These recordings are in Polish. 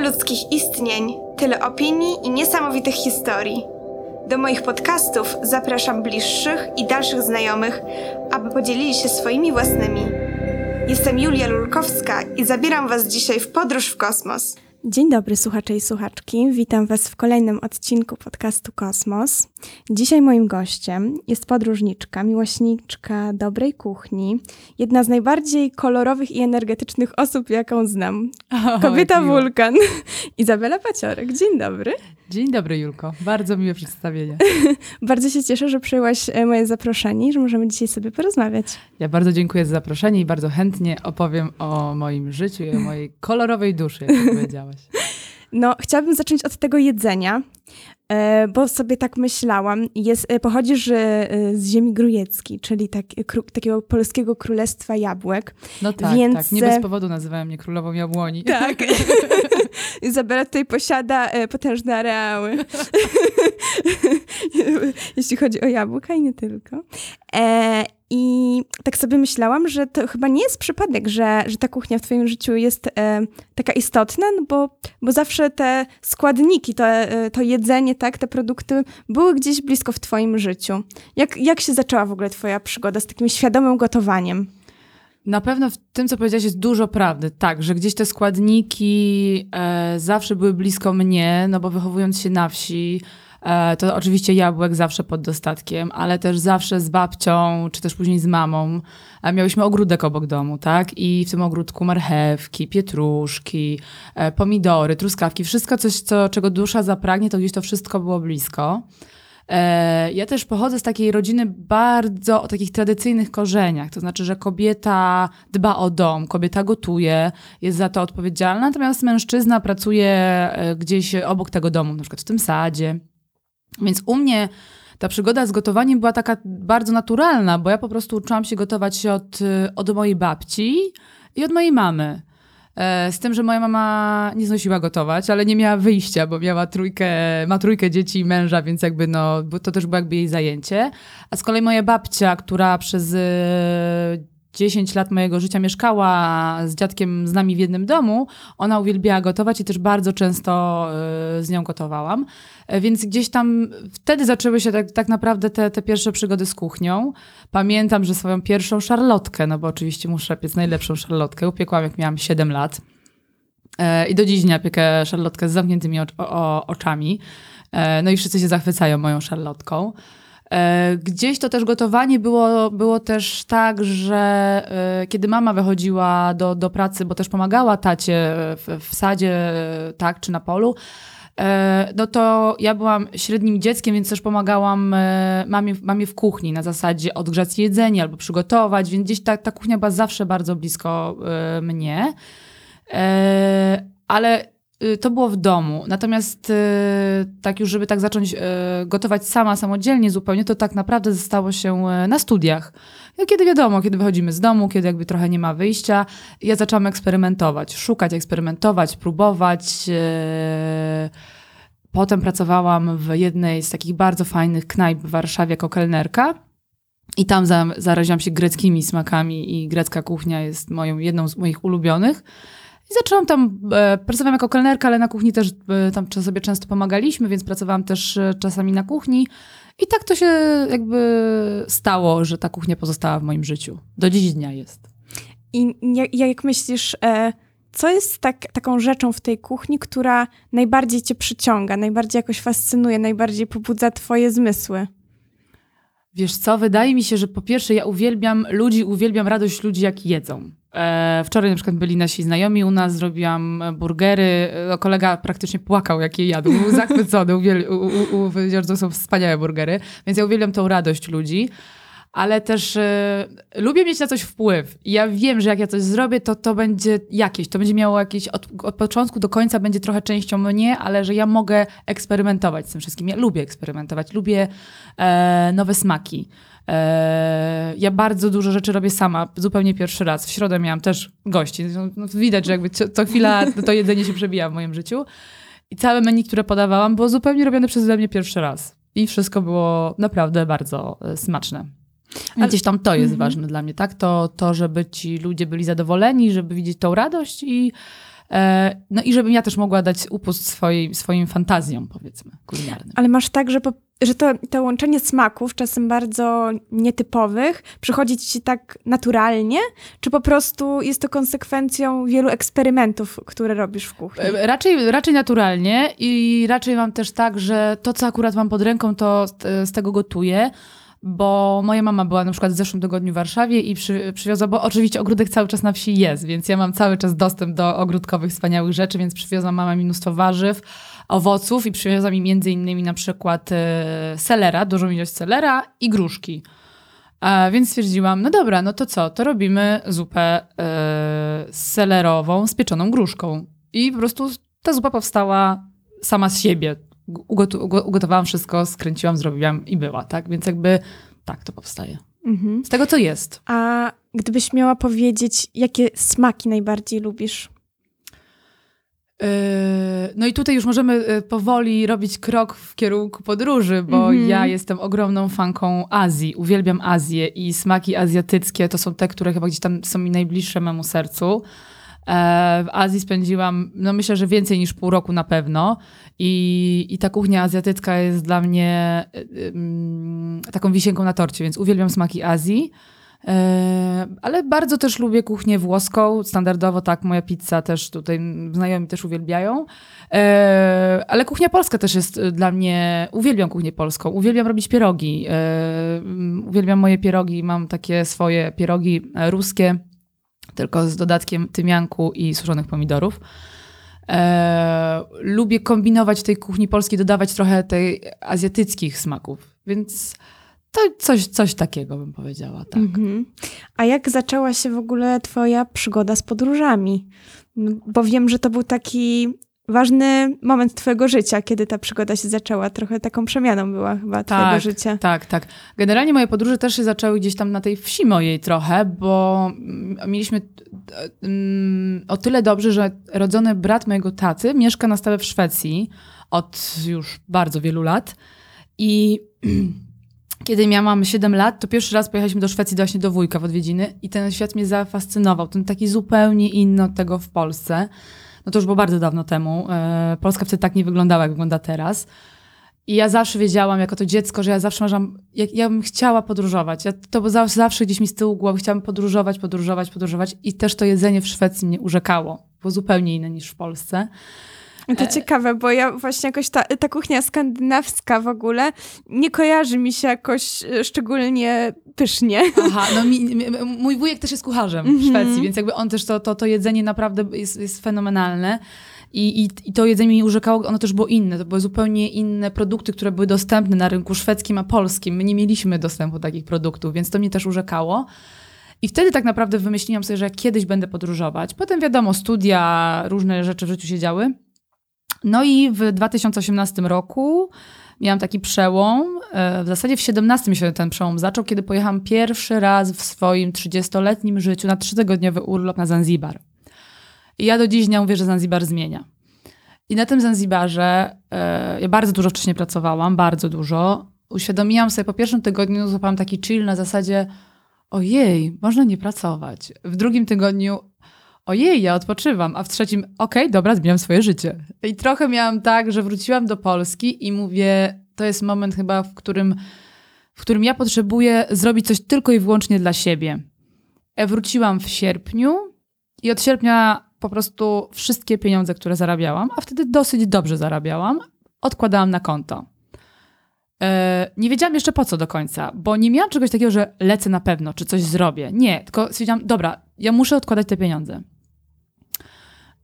ludzkich istnień, tyle opinii i niesamowitych historii. Do moich podcastów zapraszam bliższych i dalszych znajomych, aby podzielili się swoimi własnymi. Jestem Julia Lulkowska i zabieram Was dzisiaj w podróż w kosmos. Dzień dobry słuchacze i słuchaczki. Witam Was w kolejnym odcinku podcastu Kosmos. Dzisiaj moim gościem jest podróżniczka, miłośniczka dobrej kuchni, jedna z najbardziej kolorowych i energetycznych osób, jaką znam. Kobieta wulkan, Izabela Paciorek. Dzień dobry. Dzień dobry, Julko. Bardzo miłe przedstawienie. bardzo się cieszę, że przyjęłaś e, moje zaproszenie i że możemy dzisiaj sobie porozmawiać. Ja bardzo dziękuję za zaproszenie i bardzo chętnie opowiem o moim życiu i o mojej kolorowej duszy, jak No, chciałabym zacząć od tego jedzenia, e, bo sobie tak myślałam. Jest, e, pochodzisz z ziemi grujeckiej, czyli tak, takiego polskiego królestwa jabłek. No tak, więc... tak. Nie bez powodu nazywałem mnie królową jabłoni. Tak. Izabela tutaj posiada e, potężne areały. Jeśli chodzi o jabłka i nie tylko. E, I tak sobie myślałam, że to chyba nie jest przypadek, że, że ta kuchnia w Twoim życiu jest e, taka istotna, no bo, bo zawsze te składniki, to, e, to jedzenie, tak, te produkty były gdzieś blisko w Twoim życiu. Jak, jak się zaczęła w ogóle Twoja przygoda z takim świadomym gotowaniem? Na pewno w tym, co powiedziałaś, jest dużo prawdy. Tak, że gdzieś te składniki e, zawsze były blisko mnie, no bo wychowując się na wsi, to oczywiście jabłek zawsze pod dostatkiem, ale też zawsze z babcią, czy też później z mamą. E, miałyśmy ogródek obok domu, tak? I w tym ogródku marchewki, pietruszki, e, pomidory, truskawki, wszystko coś, co, czego dusza zapragnie, to gdzieś to wszystko było blisko. E, ja też pochodzę z takiej rodziny bardzo o takich tradycyjnych korzeniach, to znaczy, że kobieta dba o dom, kobieta gotuje, jest za to odpowiedzialna, natomiast mężczyzna pracuje e, gdzieś obok tego domu, na przykład w tym sadzie. Więc u mnie ta przygoda z gotowaniem była taka bardzo naturalna, bo ja po prostu uczyłam się gotować od, od mojej babci i od mojej mamy. E, z tym, że moja mama nie znosiła gotować, ale nie miała wyjścia, bo miała trójkę, ma trójkę dzieci i męża, więc jakby no, to też było jakby jej zajęcie. A z kolei moja babcia, która przez 10 lat mojego życia mieszkała z dziadkiem z nami w jednym domu, ona uwielbiała gotować i też bardzo często y, z nią gotowałam. E, więc gdzieś tam wtedy zaczęły się tak, tak naprawdę te, te pierwsze przygody z kuchnią. Pamiętam, że swoją pierwszą szarlotkę, no bo oczywiście muszę piec najlepszą szarlotkę, upiekłam jak miałam 7 lat. E, I do dziś dnia piekę szarlotkę z zamkniętymi oczami. E, no i wszyscy się zachwycają moją szarlotką. E, gdzieś to też gotowanie było, było też tak, że e, kiedy mama wychodziła do, do pracy, bo też pomagała tacie w, w sadzie, tak, czy na polu, e, no to ja byłam średnim dzieckiem, więc też pomagałam mamie, mamie w kuchni na zasadzie odgrzać jedzenie albo przygotować, więc gdzieś ta, ta kuchnia była zawsze bardzo blisko mnie. Ale to było w domu. Natomiast y, tak już, żeby tak zacząć y, gotować sama, samodzielnie zupełnie, to tak naprawdę zostało się na studiach. No, kiedy wiadomo, kiedy wychodzimy z domu, kiedy jakby trochę nie ma wyjścia, ja zaczęłam eksperymentować, szukać, eksperymentować, próbować. Potem pracowałam w jednej z takich bardzo fajnych knajp w Warszawie jako kelnerka. I tam zaraziłam się greckimi smakami i grecka kuchnia jest moją, jedną z moich ulubionych. I zaczęłam tam, e, pracowałam jako kelnerka, ale na kuchni też e, tam sobie często pomagaliśmy, więc pracowałam też e, czasami na kuchni. I tak to się jakby stało, że ta kuchnia pozostała w moim życiu. Do dziś dnia jest. I jak, jak myślisz, e, co jest tak, taką rzeczą w tej kuchni, która najbardziej cię przyciąga, najbardziej jakoś fascynuje, najbardziej pobudza twoje zmysły? Wiesz co, wydaje mi się, że po pierwsze ja uwielbiam ludzi, uwielbiam radość ludzi, jak jedzą. E, wczoraj na przykład byli nasi znajomi u nas, zrobiłam burgery. E, kolega praktycznie płakał, jak je jadł. Był zachwycony, powiedział, że to są wspaniałe burgery. Więc ja uwielbiam tą radość ludzi. Ale też e, lubię mieć na coś wpływ. I ja wiem, że jak ja coś zrobię, to to będzie jakieś, to będzie miało jakieś, od, od początku do końca będzie trochę częścią mnie, ale że ja mogę eksperymentować z tym wszystkim. Ja lubię eksperymentować, lubię e, nowe smaki. E, ja bardzo dużo rzeczy robię sama, zupełnie pierwszy raz. W środę miałam też gości. No, no widać, że jakby co, co chwila to jedzenie się przebija w moim życiu. I całe menu, które podawałam, było zupełnie robione przeze mnie pierwszy raz. I wszystko było naprawdę bardzo e, smaczne. Ale gdzieś tam to jest -hmm. ważne dla mnie, tak? To, to, żeby ci ludzie byli zadowoleni, żeby widzieć tą radość i E, no i żebym ja też mogła dać upust swojej, swoim fantazjom, powiedzmy, kulinarnym. Ale masz tak, że, po, że to, to łączenie smaków, czasem bardzo nietypowych, przychodzi ci tak naturalnie, czy po prostu jest to konsekwencją wielu eksperymentów, które robisz w kuchni? E, Raczej, raczej naturalnie i raczej mam też tak, że to, co akurat mam pod ręką, to z, z tego gotuję. Bo moja mama była na przykład w zeszłym tygodniu w Warszawie i przy, przywiozła, bo oczywiście ogródek cały czas na wsi jest, więc ja mam cały czas dostęp do ogródkowych wspaniałych rzeczy, więc przywiozła mama mi mnóstwo warzyw, owoców i przywiozła mi między innymi na przykład e, selera, dużą ilość selera i gruszki. A więc stwierdziłam, no dobra, no to co, to robimy zupę e, selerową z pieczoną gruszką. I po prostu ta zupa powstała sama z siebie. Ugotowałam wszystko, skręciłam, zrobiłam i była, tak? Więc jakby tak to powstaje. Mhm. Z tego, co jest. A gdybyś miała powiedzieć, jakie smaki najbardziej lubisz? Yy, No i tutaj już możemy yy, powoli robić krok w kierunku podróży, bo Mhm. ja jestem ogromną fanką Azji. Uwielbiam Azję i smaki azjatyckie to są te, które chyba gdzieś tam są mi najbliższe memu sercu. E, W Azji spędziłam, no myślę, że więcej niż pół roku na pewno. I, i ta kuchnia azjatycka jest dla mnie y, taką wisienką na torcie, więc uwielbiam smaki Azji. E, Ale bardzo też lubię kuchnię włoską. Standardowo tak, moja pizza też tutaj znajomi też uwielbiają. E, Ale kuchnia polska też jest y, dla mnie. Uwielbiam kuchnię polską. Uwielbiam robić pierogi. Uwielbiam moje pierogi. Mam takie swoje pierogi ruskie, tylko z dodatkiem tymianku i suszonych pomidorów. E, lubię kombinować w tej kuchni polskiej, dodawać trochę tej azjatyckich smaków, więc to coś, coś takiego bym powiedziała, tak. Mhm. A jak zaczęła się w ogóle twoja przygoda z podróżami? No, Bo wiem, że to był taki ważny moment twojego życia, kiedy ta przygoda się zaczęła. Trochę taką przemianą była chyba twojego Tak, życia. Tak, tak. Generalnie moje podróże też się zaczęły gdzieś tam na tej wsi mojej trochę, bo mm, mieliśmy mm, o tyle dobrze, że rodzony brat mojego taty mieszka na stałe w Szwecji od już bardzo wielu lat i kiedy miałam 7 lat, to pierwszy raz pojechaliśmy do Szwecji właśnie do wujka w odwiedziny i ten świat mnie zafascynował. Ten taki zupełnie inny od tego w Polsce. No to już było bardzo dawno temu. E, Polska wtedy tak nie wyglądała, jak wygląda teraz. I ja zawsze wiedziałam, jako to dziecko, że ja zawsze marzam, ja bym chciała podróżować. Ja, to było zawsze gdzieś mi z tyłu głowy, chciałam podróżować, podróżować, podróżować. I też to jedzenie w Szwecji mnie urzekało. Było zupełnie inne niż w Polsce. To ciekawe, bo ja właśnie jakoś ta, ta kuchnia skandynawska w ogóle nie kojarzy mi się jakoś e, szczególnie pysznie. Aha, no mi, mój wujek też jest kucharzem w Szwecji, więc jakby on też to, to, to jedzenie naprawdę jest, jest fenomenalne. I, i, I to jedzenie mi urzekało, ono też było inne. To były zupełnie inne produkty, które były dostępne na rynku szwedzkim a polskim. My nie mieliśmy dostępu do takich produktów, więc to mnie też urzekało. I wtedy tak naprawdę wymyśliłam sobie, że kiedyś będę podróżować. Potem wiadomo, studia, różne rzeczy w życiu się działy. No i w 2018 roku miałam taki przełom. e, W zasadzie w 17 się ten przełom zaczął, kiedy pojechałam pierwszy raz w swoim 30-letnim życiu na trzytygodniowy urlop na Zanzibar. I ja do dziś nie mówię, że Zanzibar zmienia. I na tym Zanzibarze e, ja bardzo dużo wcześniej pracowałam, bardzo dużo. Uświadomiłam sobie po pierwszym tygodniu, złapałam taki chill na zasadzie ojej, można nie pracować. W drugim tygodniu ojej, ja odpoczywam, a w trzecim okej, dobra, zmieniam swoje życie. I trochę miałam tak, że wróciłam do Polski i mówię, to jest moment chyba, w którym, w którym ja potrzebuję zrobić coś tylko i wyłącznie dla siebie. Ja wróciłam w sierpniu i od sierpnia po prostu wszystkie pieniądze, które zarabiałam, a wtedy dosyć dobrze zarabiałam, odkładałam na konto. E, Nie wiedziałam jeszcze po co do końca, bo nie miałam czegoś takiego, że lecę na pewno, czy coś zrobię. Nie, tylko stwierdziłam, dobra, ja muszę odkładać te pieniądze.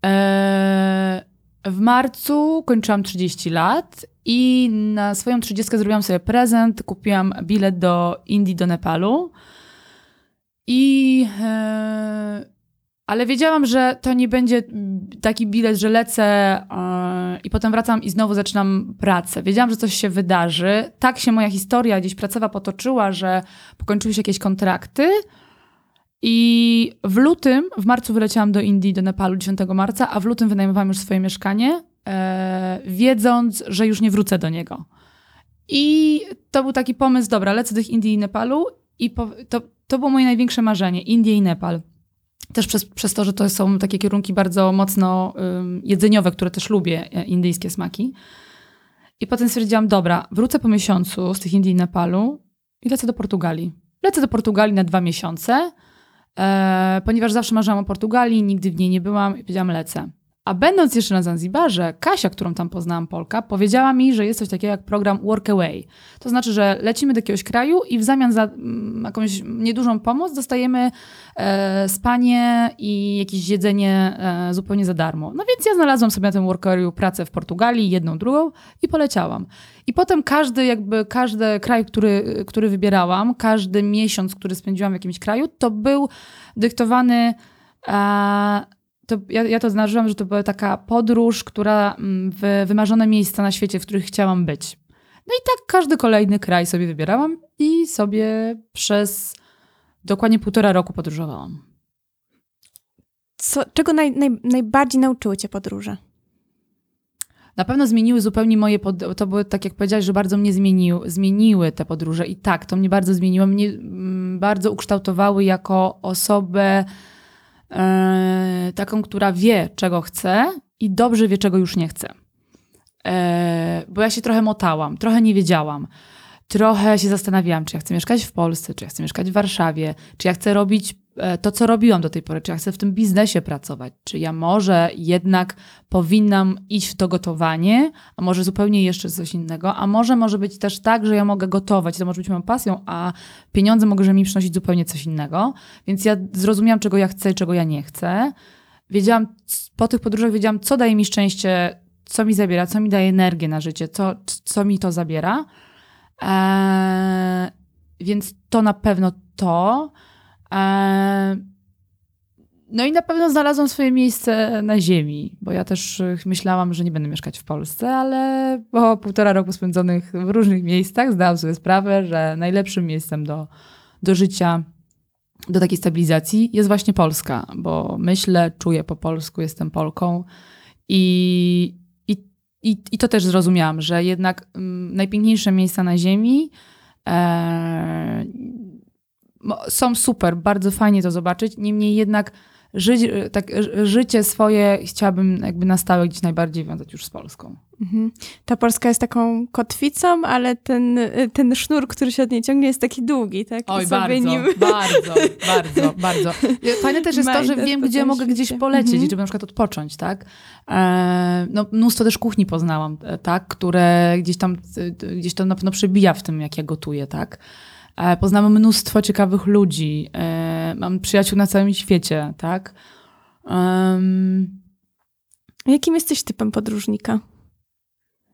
E, W marcu kończyłam 30 lat i na swoją 30 zrobiłam sobie prezent, kupiłam bilet do Indii, do Nepalu. I e, ale wiedziałam, że to nie będzie taki bilet, że lecę i potem wracam i znowu zaczynam pracę. Wiedziałam, że coś się wydarzy. Tak się moja historia gdzieś pracowa potoczyła, że pokończyły się jakieś kontrakty. I w lutym, w marcu wyleciałam do Indii, do Nepalu 10 marca, a w lutym wynajmowałam już swoje mieszkanie, e, wiedząc, że już nie wrócę do niego. I to był taki pomysł, dobra, lecę do Indii i Nepalu i po, to, to było moje największe marzenie, Indie i Nepal. też przez, przez to, że to są takie kierunki bardzo mocno ym, jedzeniowe, które też lubię, e, indyjskie smaki. I potem stwierdziłam, dobra, wrócę po miesiącu z tych Indii i Nepalu i lecę do Portugalii. Lecę do Portugalii na dwa miesiące, e, ponieważ zawsze marzyłam o Portugalii, nigdy w niej nie byłam i powiedziałam, lecę. A będąc jeszcze na Zanzibarze, Kasia, którą tam poznałam, Polka, powiedziała mi, że jest coś takiego jak program Workaway. To znaczy, że lecimy do jakiegoś kraju i w zamian za mm, jakąś niedużą pomoc dostajemy e, spanie i jakieś jedzenie e, zupełnie za darmo. No więc ja znalazłam sobie na tym Workawayu pracę w Portugalii, jedną, drugą i poleciałam. I potem każdy, jakby każdy kraj, który, który wybierałam, każdy miesiąc, który spędziłam w jakimś kraju, to był dyktowany e, to ja, ja to znaczyłam, że to była taka podróż, która mm, w wymarzone miejsca na świecie, w których chciałam być. No i tak każdy kolejny kraj sobie wybierałam i sobie przez dokładnie półtora roku podróżowałam. Co, czego naj, naj, najbardziej nauczyły cię podróże? Na pewno zmieniły zupełnie moje, pod... to były, tak jak powiedziałaś, że bardzo mnie zmieniły, zmieniły te podróże i tak, to mnie bardzo zmieniło, mnie mm, bardzo ukształtowały jako osobę, e, taką, która wie, czego chce i dobrze wie, czego już nie chce. E, bo ja się trochę motałam, trochę nie wiedziałam. Trochę się zastanawiałam, czy ja chcę mieszkać w Polsce, czy ja chcę mieszkać w Warszawie, czy ja chcę robić to, co robiłam do tej pory, czy ja chcę w tym biznesie pracować, czy ja może jednak powinnam iść w to gotowanie, a może zupełnie jeszcze coś innego, a może może być też tak, że ja mogę gotować, to może być moją pasją, a pieniądze mogą mi przynosić zupełnie coś innego. Więc ja zrozumiałam, czego ja chcę i czego ja nie chcę. Wiedziałam, po tych podróżach wiedziałam, co daje mi szczęście, co mi zabiera, co mi daje energię na życie, co, co mi to zabiera. Eee, więc to na pewno to. Eee, no i na pewno znalazłam swoje miejsce na ziemi, bo ja też myślałam, że nie będę mieszkać w Polsce, ale po półtora roku spędzonych w różnych miejscach zdałam sobie sprawę, że najlepszym miejscem do, do życia, do takiej stabilizacji jest właśnie Polska, bo myślę, czuję po polsku, jestem Polką i, i, i, i to też zrozumiałam, że jednak mm, najpiękniejsze miejsca na ziemi e, są super, bardzo fajnie to zobaczyć, niemniej jednak żyć, tak, życie swoje chciałabym jakby na stałe gdzieś najbardziej wiązać już z Polską. Mhm. Ta Polska jest taką kotwicą, ale ten, ten sznur, który się od niej ciągnie, jest taki długi, tak? I Oj, bardzo, nim... bardzo, bardzo, bardzo. Fajne też jest to, że wiem, gdzie mogę gdzieś polecieć, mhm. żeby na przykład odpocząć, tak? E, no, mnóstwo też kuchni poznałam, e, tak? Które gdzieś tam, e, gdzieś to na pewno przebija w tym, jak ja gotuję, tak? E, poznałam mnóstwo ciekawych ludzi. E, mam przyjaciół na całym świecie, tak? Um... Jakim jesteś typem podróżnika?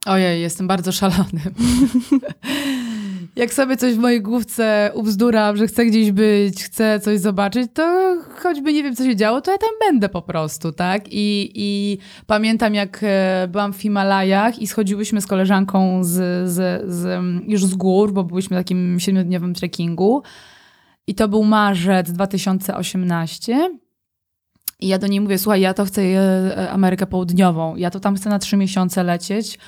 Ojej, jestem bardzo szalonym. Jak sobie coś w mojej główce ubzduram, że chcę gdzieś być, chcę coś zobaczyć, to choćby nie wiem, co się działo, to ja tam będę po prostu, tak? I, i pamiętam, jak e, byłam w Himalajach i schodziłyśmy z koleżanką z, z, z, już z gór, bo byliśmy w takim siedmiodniowym trekkingu. I to był marzec 2018. I ja do niej mówię, słuchaj, ja to chcę e, Amerykę Południową, ja to tam chcę na trzy miesiące lecieć.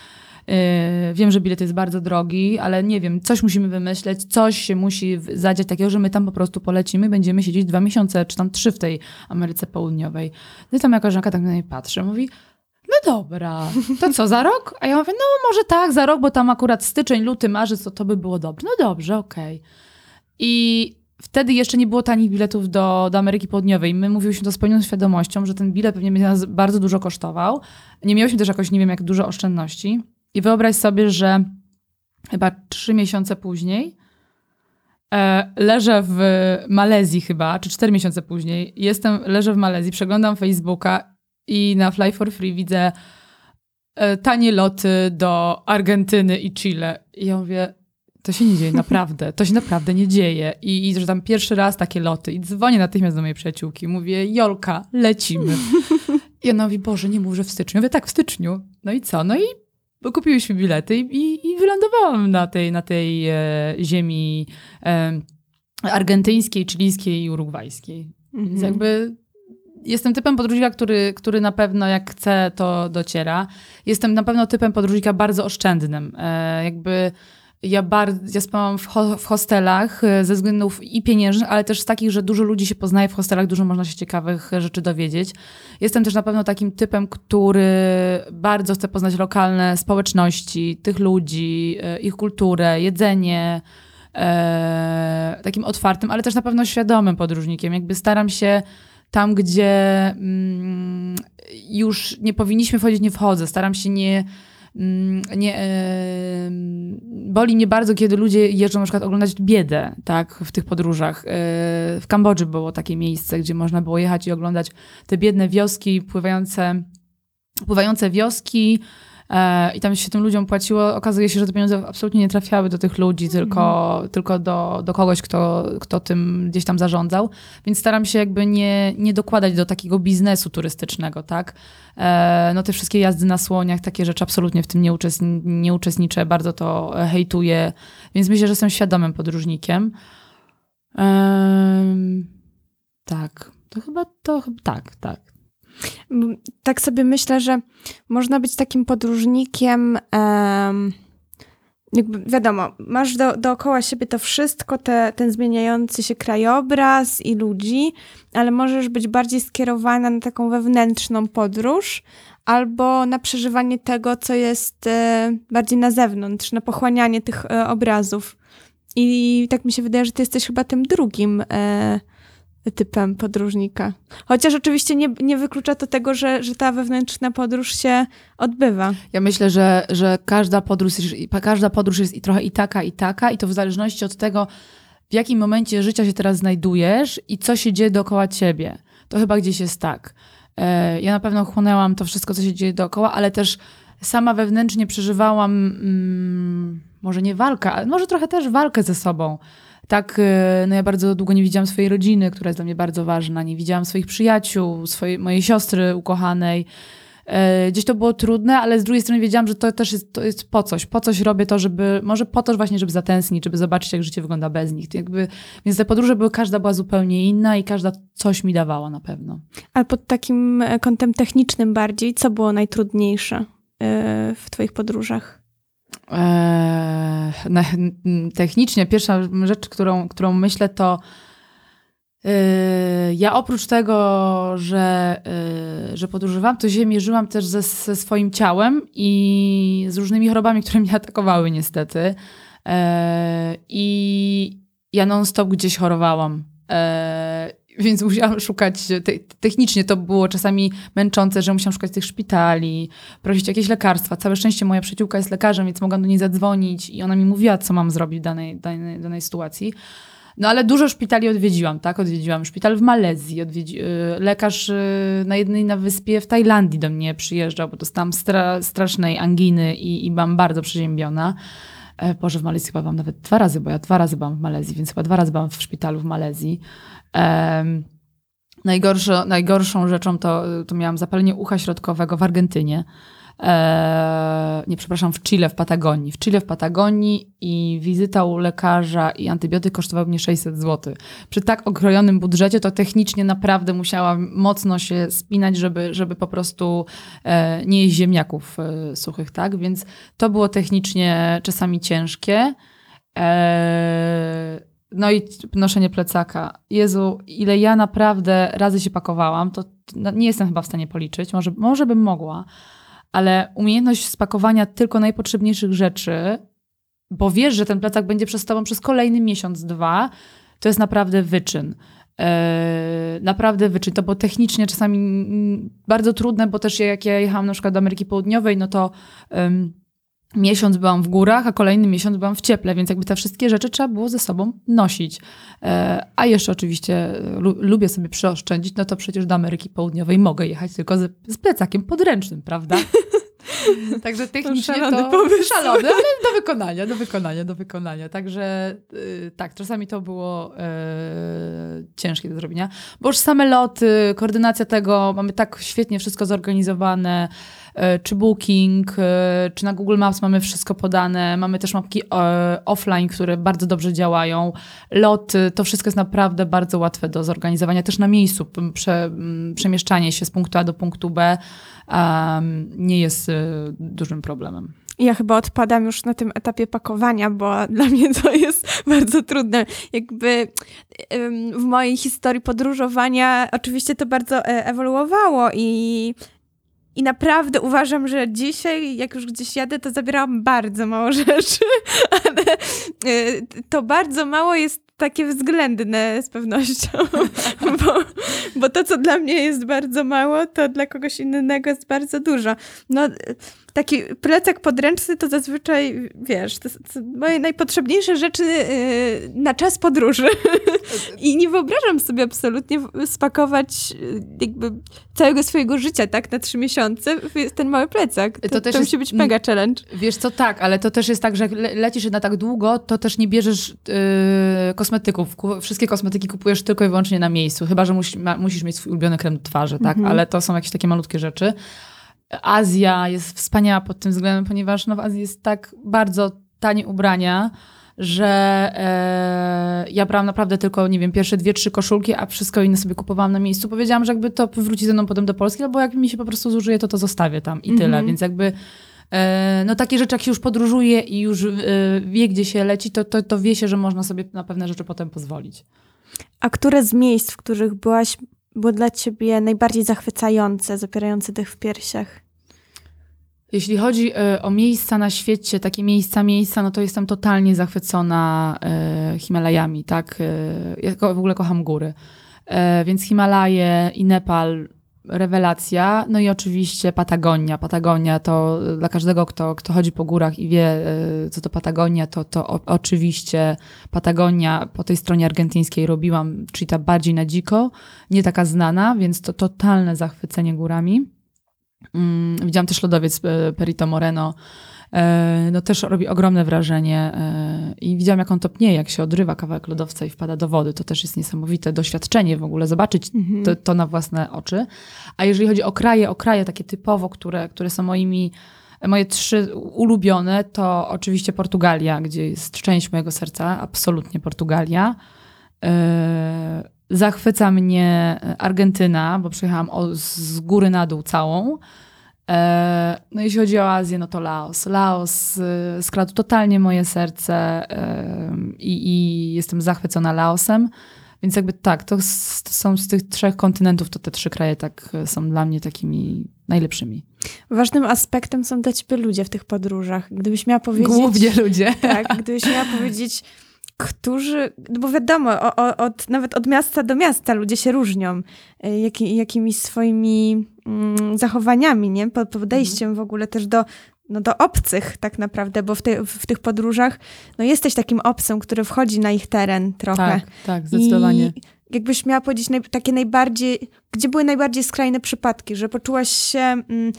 Yy, wiem, że bilet jest bardzo drogi, ale nie wiem, coś musimy wymyśleć, coś się musi zadziać takiego, że my tam po prostu polecimy, będziemy siedzieć dwa miesiące, czy tam trzy w tej Ameryce Południowej. No i tam jakaś żonka tak na mnie patrzy, mówi, no dobra, to co, za rok? A ja mówię, no może tak, za rok, bo tam akurat styczeń, luty, marzec, to to by było dobrze. No dobrze, okej. Okay. I wtedy jeszcze nie było tanich biletów do, do Ameryki Południowej. My mówiliśmy to z pełną świadomością, że ten bilet pewnie będzie nas bardzo dużo kosztował. Nie miałyśmy też jakoś, nie wiem, jak dużo oszczędności. I wyobraź sobie, że chyba trzy miesiące później e, leżę w Malezji chyba, czy cztery miesiące później, jestem, leżę w Malezji, przeglądam Facebooka i na Fly for Free widzę e, tanie loty do Argentyny i Chile. I ja mówię, to się nie dzieje, naprawdę. To się naprawdę nie dzieje. I, I że tam pierwszy raz takie loty. I dzwonię natychmiast do mojej przyjaciółki. Mówię, Jolka, lecimy. I ona mówi, Boże, nie mów, że w styczniu. Ja mówię, tak, w styczniu. No i co? No i bo kupiłyśmy bilety i, i wylądowałam na tej, na tej e, ziemi e, argentyńskiej, chilijskiej i urugwajskiej. Mhm. Więc jakby jestem typem podróżnika, który, który na pewno jak chce, to dociera. Jestem na pewno typem podróżnika bardzo oszczędnym. E, jakby ja, bardzo, ja spałam w, ho, w hostelach e, ze względów i pieniężnych, ale też z takich, że dużo ludzi się poznaje w hostelach, dużo można się ciekawych rzeczy dowiedzieć. Jestem też na pewno takim typem, który bardzo chce poznać lokalne społeczności, tych ludzi, e, ich kulturę, jedzenie, e, takim otwartym, ale też na pewno świadomym podróżnikiem. Jakby staram się tam, gdzie mm, już nie powinniśmy wchodzić, nie wchodzę. Staram się nie nie, boli mnie bardzo, kiedy ludzie jeżdżą na przykład oglądać biedę, tak, w tych podróżach. E, w Kambodży było takie miejsce, gdzie można było jechać i oglądać te biedne wioski, pływające, pływające wioski, i tam się tym ludziom płaciło. Okazuje się, że te pieniądze absolutnie nie trafiały do tych ludzi, tylko, mhm. tylko do, do kogoś, kto, kto tym gdzieś tam zarządzał. Więc staram się jakby nie, nie dokładać do takiego biznesu turystycznego, tak? E, no te wszystkie jazdy na słoniach, takie rzeczy absolutnie w tym nie, uczestni nie uczestniczę, bardzo to hejtuję, więc myślę, że jestem świadomym podróżnikiem. tak, to chyba to, tak, tak. Tak sobie myślę, że można być takim podróżnikiem. Um, jakby wiadomo, masz do, dookoła siebie to wszystko, te, ten zmieniający się krajobraz i ludzi, ale możesz być bardziej skierowana na taką wewnętrzną podróż albo na przeżywanie tego, co jest e, bardziej na zewnątrz, na pochłanianie tych e, obrazów. I tak mi się wydaje, że ty jesteś chyba tym drugim. E, typem podróżnika. Chociaż oczywiście nie, nie wyklucza to tego, że, że ta wewnętrzna podróż się odbywa. Ja myślę, że, że każda, podróż, każda podróż jest i trochę i taka, i taka, i to w zależności od tego, w jakim momencie życia się teraz znajdujesz i co się dzieje dookoła ciebie. To chyba gdzieś jest tak. E, ja na pewno chłonęłam to wszystko, co się dzieje dookoła, ale też sama wewnętrznie przeżywałam, mm, może nie walkę, ale może trochę też walkę ze sobą tak, e, no ja bardzo długo nie widziałam swojej rodziny, która jest dla mnie bardzo ważna, nie widziałam swoich przyjaciół, swojej, mojej siostry ukochanej. E, gdzieś to było trudne, ale z drugiej strony wiedziałam, że to też jest, to jest po coś. Po coś robię to, żeby, może po to właśnie, żeby zatęsknić, żeby zobaczyć, jak życie wygląda bez nich. Jakby, więc te podróże były, każda była zupełnie inna i każda coś mi dawała na pewno. Ale pod takim e, kątem technicznym bardziej, co było najtrudniejsze w twoich podróżach? Eee, technicznie pierwsza rzecz, którą, którą myślę, to yy, ja oprócz tego, że, yy, że podróżowałam, to się też ze, ze swoim ciałem i z różnymi chorobami, które mnie atakowały niestety. I ja non-stop gdzieś chorowałam. Więc musiałam szukać, te, technicznie to było czasami męczące, że musiałam szukać tych szpitali, prosić jakieś lekarstwa. Całe szczęście moja przyjaciółka jest lekarzem, więc mogłam do niej zadzwonić i ona mi mówiła, co mam zrobić w danej, danej, danej sytuacji. No ale dużo szpitali odwiedziłam, tak? Odwiedziłam szpital w Malezji, odwiedzi... Y, lekarz y, na jednej na wyspie w Tajlandii do mnie przyjeżdżał, bo dostałam stra strasznej anginy i, i byłam bardzo przeziębiona. E, Boże, w Malezji chyba byłam nawet dwa razy, bo ja dwa razy byłam w Malezji, więc chyba dwa razy byłam w szpitalu w Malezji. Um, najgorszą, rzeczą to, to miałam zapalenie ucha środkowego w Argentynie. E, nie, przepraszam, w Chile, w Patagonii. W Chile, w Patagonii i wizyta u lekarza i antybiotyk kosztowały mnie 600 zł. Przy tak okrojonym budżecie to technicznie naprawdę musiałam mocno się spinać, żeby, żeby po prostu e, nie jeść ziemniaków e, suchych, tak? Więc to było technicznie czasami ciężkie. E, no i noszenie plecaka. Jezu, ile ja naprawdę razy się pakowałam, to no, nie jestem chyba w stanie policzyć, może, może bym mogła, ale umiejętność spakowania tylko najpotrzebniejszych rzeczy, bo wiesz, że ten plecak będzie przez tobą przez kolejny miesiąc, dwa, to jest naprawdę wyczyn. Yy, naprawdę wyczyn. To było technicznie czasami bardzo trudne, bo też jak ja jechałam na przykład do Ameryki Południowej, no to... Yy, miesiąc byłam w górach, a kolejny miesiąc byłam w cieple, więc jakby te wszystkie rzeczy trzeba było ze sobą nosić. E, a jeszcze oczywiście lubię sobie przeoszczędzić, no to przecież do Ameryki Południowej mogę jechać tylko z, z plecakiem podręcznym, prawda? Także technicznie to, to szalone, ale do wykonania, do wykonania, do wykonania. Także yy, tak, czasami to było yy, ciężkie do zrobienia, bo już same loty, koordynacja tego, mamy tak świetnie wszystko zorganizowane, E, czy Booking, e, czy na Google Maps mamy wszystko podane. Mamy też mapki e, offline, które bardzo dobrze działają. Loty, to wszystko jest naprawdę bardzo łatwe do zorganizowania. Też na miejscu prze, przemieszczanie się z punktu A do punktu B um, nie jest dużym problemem. Ja chyba odpadam już na tym etapie pakowania, bo dla mnie to jest bardzo trudne. Jakby w mojej historii podróżowania oczywiście to bardzo e, ewoluowało i, i naprawdę uważam, że dzisiaj, jak już gdzieś jadę, to zabieram bardzo mało rzeczy, ale e, to bardzo mało jest takie względne z pewnością, bo, bo to, co dla mnie jest bardzo mało, to dla kogoś innego jest bardzo dużo. No, taki plecak podręczny to zazwyczaj, wiesz, to, to moje najpotrzebniejsze rzeczy yy, na czas podróży. I nie wyobrażam sobie absolutnie spakować yy, jakby całego swojego życia, tak, na trzy miesiące w ten mały plecak. To, To też to jest- musi być mega challenge. Wiesz co, tak, ale to też jest tak, że le lecisz na tak długo, to też nie bierzesz yy, kosmetyków. Wszystkie kosmetyki kupujesz tylko i wyłącznie na miejscu, chyba, że musi ma musisz mieć swój ulubiony krem do twarzy, tak? Mhm. Ale to są jakieś takie malutkie rzeczy. Azja jest wspaniała pod tym względem, ponieważ no, w Azji jest tak bardzo tanie ubrania, że e, ja brałam naprawdę tylko, nie wiem, pierwsze dwie, trzy koszulki, a wszystko inne sobie kupowałam na miejscu. Powiedziałam, że jakby to wróci ze mną potem do Polski, albo jak mi się po prostu zużyje, to to zostawię tam i tyle. Mhm. Więc jakby e, no takie rzeczy, jak się już podróżuje i już e, wie, gdzie się leci, to, to, to wie się, że można sobie na pewne rzeczy potem pozwolić. A które z miejsc, w których byłaś, było dla ciebie najbardziej zachwycające, zapierające dech w piersiach? Jeśli chodzi e, o miejsca na świecie, takie miejsca, miejsca, no to jestem totalnie zachwycona e, Himalajami, tak? E, ja w ogóle kocham góry. Więc Himalaje i Nepal, rewelacja. No i oczywiście Patagonia. Patagonia to e, dla każdego, kto, kto chodzi po górach i wie, e, co to Patagonia, to, to o, oczywiście Patagonia po tej stronie argentyńskiej robiłam, czyli ta bardziej na dziko, nie taka znana, więc to totalne zachwycenie górami. Mm, widziałam też lodowiec e, Perito Moreno. E, No też robi ogromne wrażenie e, i widziałam jak on topnieje, jak się odrywa kawałek lodowca i wpada do wody. To też jest niesamowite doświadczenie w ogóle, zobaczyć to, to na własne oczy. A jeżeli chodzi o kraje, o kraje takie typowo, które, które są moimi, moje trzy ulubione, to oczywiście Portugalia, gdzie jest część mojego serca, absolutnie Portugalia. E, Zachwyca mnie Argentyna, bo przyjechałam z góry na dół całą. E, No jeśli chodzi o Azję, no to Laos. Laos y, skradł totalnie moje serce e, i, i jestem zachwycona Laosem. Więc jakby tak, to, s- to są z tych trzech kontynentów, to te trzy kraje tak e, są dla mnie takimi najlepszymi. Ważnym aspektem są dla ciebie ludzie w tych podróżach. Gdybyś miała powiedzieć... Głównie ludzie. Tak, gdybyś miała powiedzieć, którzy, no bo wiadomo, o, od, nawet od miasta do miasta ludzie się różnią y, jaki, jakimiś swoimi mm, zachowaniami, nie? Po- Podejściem w ogóle też do, no, do obcych tak naprawdę, bo w, te, w tych podróżach no, jesteś takim obcym, który wchodzi na ich teren trochę. Tak, tak, zdecydowanie. I jakbyś miała powiedzieć naj, takie najbardziej, gdzie były najbardziej skrajne przypadki, że poczułaś się mm,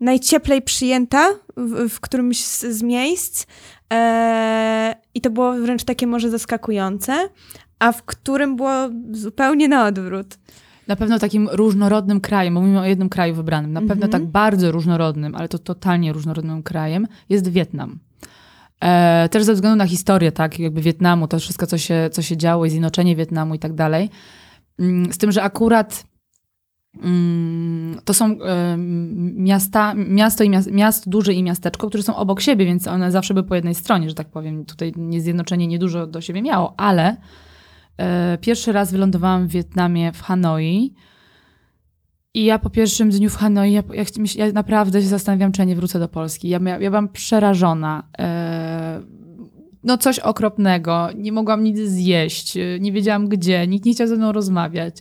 najcieplej przyjęta w, w którymś z, z miejsc e, i to było wręcz takie może zaskakujące, a w którym było zupełnie na odwrót. Na pewno takim różnorodnym krajem, bo mówimy o jednym kraju wybranym, na pewno Mhm. tak bardzo różnorodnym, ale to totalnie różnorodnym krajem jest Wietnam. E, też ze względu na historię, tak, jakby Wietnamu, to wszystko, co się, co się działo i zjednoczenie Wietnamu i tak dalej. Mm, Z tym, że akurat to są miasta, miasto, i miast, miasto duże i miasteczko, które są obok siebie, więc one zawsze były po jednej stronie, że tak powiem. Tutaj nie zjednoczenie niedużo do siebie miało, ale e, pierwszy raz wylądowałam w Wietnamie w Hanoi. I ja po pierwszym dniu w Hanoi, ja, ja, ja naprawdę się zastanawiam, czy ja nie wrócę do Polski. Ja, mia, ja byłam przerażona. E, no coś okropnego. Nie mogłam nic zjeść. e, Nie wiedziałam gdzie. Nikt nie chciał ze mną rozmawiać.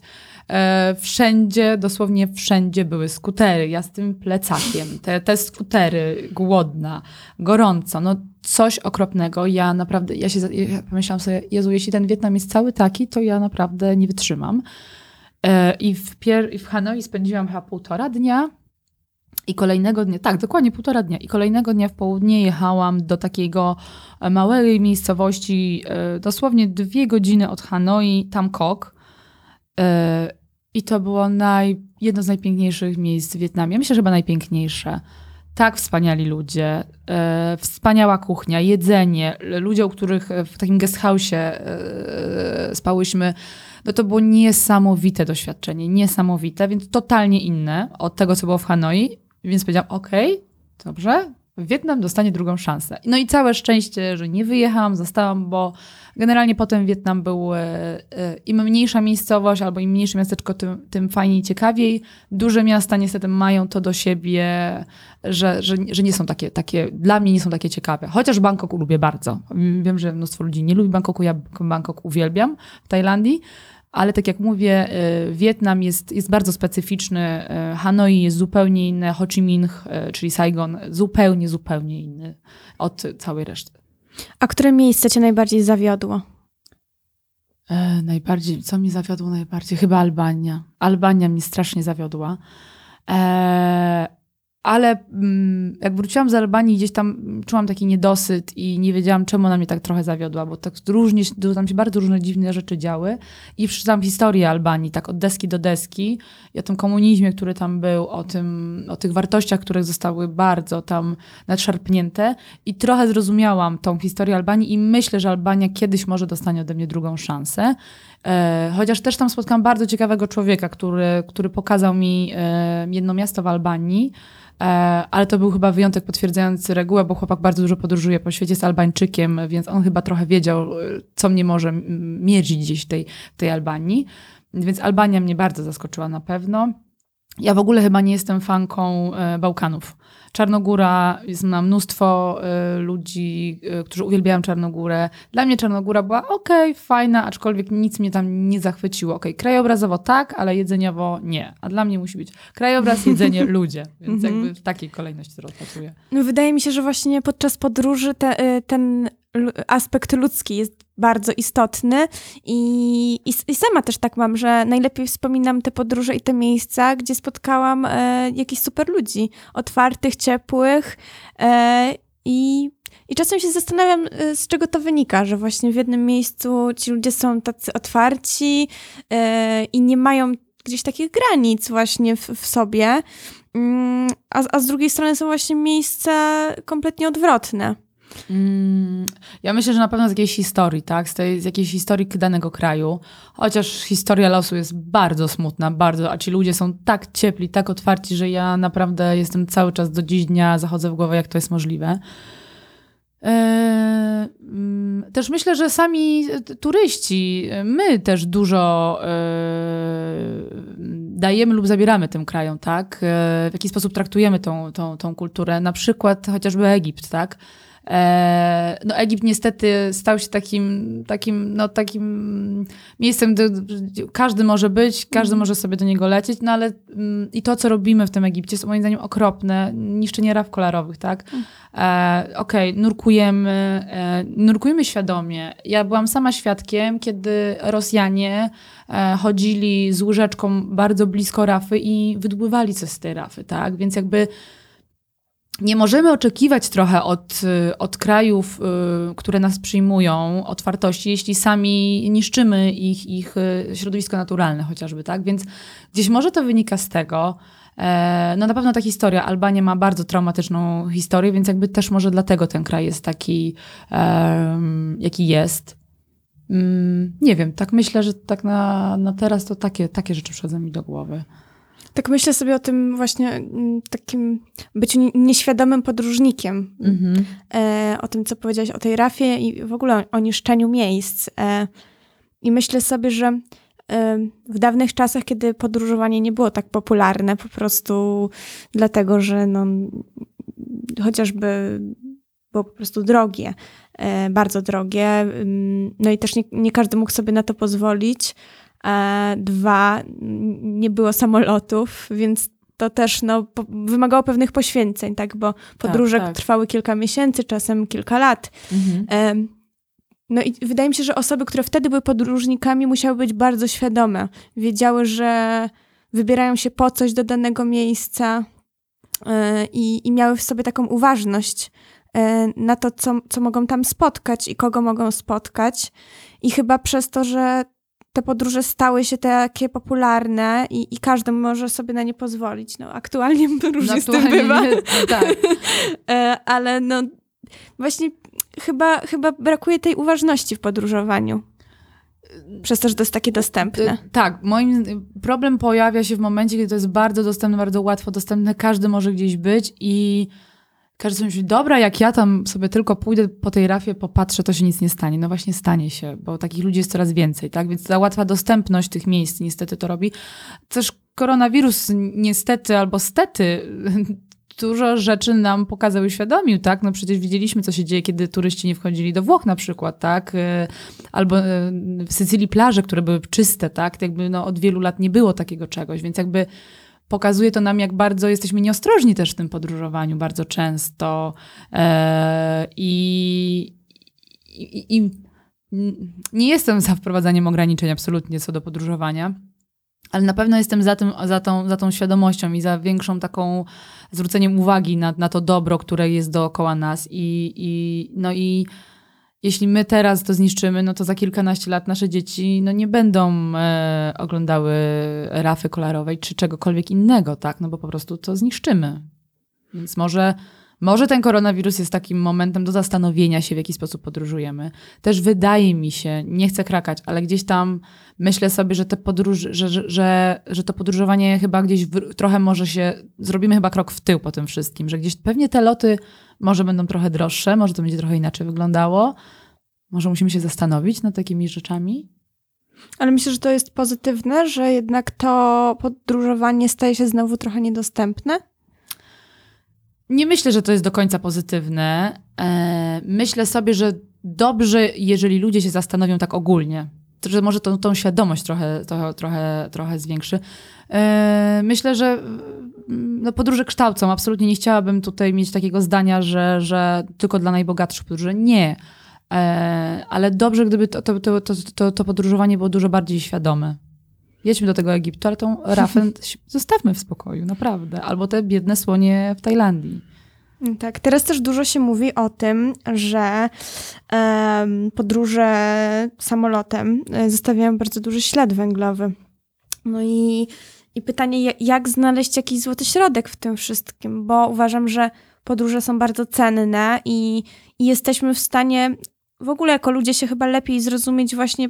E, wszędzie, dosłownie wszędzie były skutery. Ja z tym plecakiem. Te, te skutery, głodna, gorąco. No coś okropnego. Ja naprawdę, ja się ja pomyślałam sobie, Jezu, jeśli ten Wietnam jest cały taki, to ja naprawdę nie wytrzymam. E, I w, pier- w Hanoi spędziłam chyba półtora dnia. I kolejnego dnia, tak, dokładnie półtora dnia. I kolejnego dnia w południe jechałam do takiego e, małej miejscowości, dosłownie dwie godziny od Hanoi, tam Kok. E, I to było naj, jedno z najpiękniejszych miejsc w Wietnamie. Myślę, że chyba najpiękniejsze. Tak wspaniali ludzie, e, wspaniała kuchnia, jedzenie, ludzie, u których e, w takim guest spałyśmy, no to było niesamowite doświadczenie, niesamowite, więc totalnie inne od tego, co było w Hanoi. Więc powiedziałam, okej, dobrze, Wietnam dostanie drugą szansę. No i całe szczęście, że nie wyjechałam, zostałam, bo generalnie potem Wietnam był e, e, im mniejsza miejscowość albo im mniejsze miasteczko, tym, tym fajniej i ciekawiej. Duże miasta niestety mają to do siebie, że, że, że nie są takie, takie, dla mnie nie są takie ciekawe. Chociaż Bangkok lubię bardzo. Wiem, że mnóstwo ludzi nie lubi Bangkoku, ja Bangkok uwielbiam w Tajlandii. Ale tak jak mówię, y, Wietnam jest, jest bardzo specyficzny. y, Hanoi jest zupełnie inny, Ho Chi Minh, y, czyli Saigon, zupełnie, zupełnie inny od całej reszty. A które miejsce cię najbardziej zawiodło? E, najbardziej, co mi zawiodło najbardziej? Chyba Albania. Albania mnie strasznie zawiodła. E, ale mm, jak wróciłam z Albanii, gdzieś tam czułam taki niedosyt i nie wiedziałam, czemu ona mnie tak trochę zawiodła, bo tak różnie, tam się bardzo różne dziwne rzeczy działy. I przeczytałam historię Albanii, tak od deski do deski, i o tym komunizmie, który tam był, o, tym, o tych wartościach, które zostały bardzo tam nadszarpnięte. I trochę zrozumiałam tą historię Albanii i myślę, że Albania kiedyś może dostanie ode mnie drugą szansę. E, chociaż też tam spotkałam bardzo ciekawego człowieka, który, który pokazał mi e, jedno miasto w Albanii, e, ale to był chyba wyjątek potwierdzający regułę, bo chłopak bardzo dużo podróżuje po świecie, jest Albańczykiem, więc on chyba trochę wiedział, co mnie może mierzyć gdzieś w tej, tej Albanii. Więc Albania mnie bardzo zaskoczyła na pewno. Ja w ogóle chyba nie jestem fanką Bałkanów. Czarnogóra, jest na mnóstwo y, ludzi, y, którzy uwielbiają Czarnogórę. Dla mnie Czarnogóra była okej, okay, fajna, aczkolwiek nic mnie tam nie zachwyciło. Okay, krajobrazowo tak, ale jedzeniowo nie. A dla mnie musi być krajobraz, jedzenie, ludzie. Więc Mhm. jakby w takiej kolejności to rozpatruję. No, wydaje mi się, że właśnie podczas podróży te, y, ten aspekt ludzki jest bardzo istotny i, i, i sama też tak mam, że najlepiej wspominam te podróże i te miejsca, gdzie spotkałam e, jakichś super ludzi, otwartych, ciepłych e, i, i czasem się zastanawiam, e, z czego to wynika, że właśnie w jednym miejscu ci ludzie są tacy otwarci e, i nie mają gdzieś takich granic właśnie w, w sobie, mm, a, a z drugiej strony są właśnie miejsca kompletnie odwrotne. Mm, ja myślę, że na pewno z jakiejś historii, tak? Z, tej, z jakiejś historii danego kraju. Chociaż historia losu jest bardzo smutna, bardzo, a ci ludzie są tak ciepli, tak otwarci, że ja naprawdę jestem cały czas do dziś dnia, zachodzę w głowę, jak to jest możliwe. Eee, mm, też myślę, że sami turyści, my też dużo e, dajemy lub zabieramy tym krajom, tak? E, w jaki sposób traktujemy tą, tą, tą kulturę. Na przykład chociażby Egipt, tak? E, no Egipt niestety stał się takim, takim, no, takim miejscem, gdzie każdy może być, każdy może sobie do niego lecieć, no ale mm, i to, co robimy w tym Egipcie jest moim zdaniem okropne, niszczenie raf kolorowych, tak? E, Okej, okay, nurkujemy, e, nurkujemy świadomie. Ja byłam sama świadkiem, kiedy Rosjanie e, chodzili z łyżeczką bardzo blisko rafy i wydłubywali coś z tej rafy, tak? Więc jakby nie możemy oczekiwać trochę od, od krajów, y, które nas przyjmują, otwartości, jeśli sami niszczymy ich, ich y, środowisko naturalne chociażby, tak? Więc gdzieś może to wynika z tego. E, no na pewno ta historia, Albania ma bardzo traumatyczną historię, więc jakby też może dlatego ten kraj jest taki, um, jaki jest. Um, nie wiem, tak myślę, że tak na, na teraz to takie, takie rzeczy przychodzą mi do głowy. Tak myślę sobie o tym właśnie mm, takim byciu nieświadomym podróżnikiem. Mhm. E, o tym, co powiedziałaś o tej rafie i w ogóle o, niszczeniu miejsc. E, I myślę sobie, że e, w dawnych czasach, kiedy podróżowanie nie było tak popularne, po prostu dlatego, że no, chociażby było po prostu drogie, e, bardzo drogie, mm, no i też nie, nie każdy mógł sobie na to pozwolić. E, dwa, nie było samolotów, więc to też no, wymagało pewnych poświęceń, tak? Bo podróże tak, tak. trwały kilka miesięcy, czasem kilka lat. Mhm. E, no i wydaje mi się, że osoby, które wtedy były podróżnikami, musiały być bardzo świadome. Wiedziały, że wybierają się po coś do danego miejsca e, i, i miały w sobie taką uważność na to, co, co mogą tam spotkać i kogo mogą spotkać. I chyba przez to, że te podróże stały się takie popularne i, i każdy może sobie na nie pozwolić. No, aktualnie różnie z tym bywa. nie- tak. E, ale no właśnie chyba, chyba brakuje tej uważności w podróżowaniu. Przez to, że to jest takie dostępne. Y, Tak, moim problem pojawia się w momencie, kiedy to jest bardzo dostępne, bardzo łatwo dostępne, każdy może gdzieś być i każdy myśli, dobra, jak ja tam sobie tylko pójdę po tej rafie, popatrzę, to się nic nie stanie. No właśnie stanie się, bo takich ludzi jest coraz więcej, tak? Więc ta łatwa dostępność tych miejsc niestety to robi. Też koronawirus niestety albo stety dużo rzeczy nam pokazał i uświadomił, tak? No przecież widzieliśmy, co się dzieje, kiedy turyści nie wchodzili do Włoch na przykład, tak? E, albo e, w Sycylii plaże, które były czyste, tak? Jakby no, od wielu lat nie było takiego czegoś, więc jakby pokazuje to nam, jak bardzo jesteśmy nieostrożni też w tym podróżowaniu bardzo często. E, I, i, i nie jestem za wprowadzaniem ograniczeń absolutnie co do podróżowania, ale na pewno jestem za, tym, za, tą, za tą świadomością i za większą taką zwróceniem uwagi na, na to dobro, które jest dookoła nas. I, i, no i jeśli my teraz to zniszczymy, no to za kilkanaście lat nasze dzieci no nie będą e, oglądały rafy kolorowej czy czegokolwiek innego, tak? No bo po prostu to zniszczymy. Więc może może ten koronawirus jest takim momentem do zastanowienia się, w jaki sposób podróżujemy. Też wydaje mi się, nie chcę krakać, ale gdzieś tam myślę sobie, że, te podróż, że, że, że, że to podróżowanie chyba gdzieś w, trochę może się, zrobimy chyba krok w tył po tym wszystkim, że gdzieś pewnie te loty może będą trochę droższe, może to będzie trochę inaczej wyglądało. Może musimy się zastanowić nad takimi rzeczami. Ale myślę, że to jest pozytywne, że jednak to podróżowanie staje się znowu trochę niedostępne. Nie myślę, że to jest do końca pozytywne. E, myślę sobie, że dobrze, jeżeli ludzie się zastanowią tak ogólnie, że może tą, tą świadomość trochę, trochę, trochę, trochę zwiększy. E, myślę, że mm, no, podróże kształcą. Absolutnie nie chciałabym tutaj mieć takiego zdania, że, że tylko dla najbogatszych podróży. Nie. E, ale dobrze, gdyby to, to, to, to, to podróżowanie było dużo bardziej świadome. Jedźmy do tego Egiptu, ale tą rafę zostawmy w spokoju, naprawdę. Albo te biedne słonie w Tajlandii. Tak, teraz też dużo się mówi o tym, że um, podróże samolotem e, zostawiają bardzo duży ślad węglowy. No i, i pytanie, jak znaleźć jakiś złoty środek w tym wszystkim, bo uważam, że podróże są bardzo cenne i, i jesteśmy w stanie w ogóle jako ludzie się chyba lepiej zrozumieć właśnie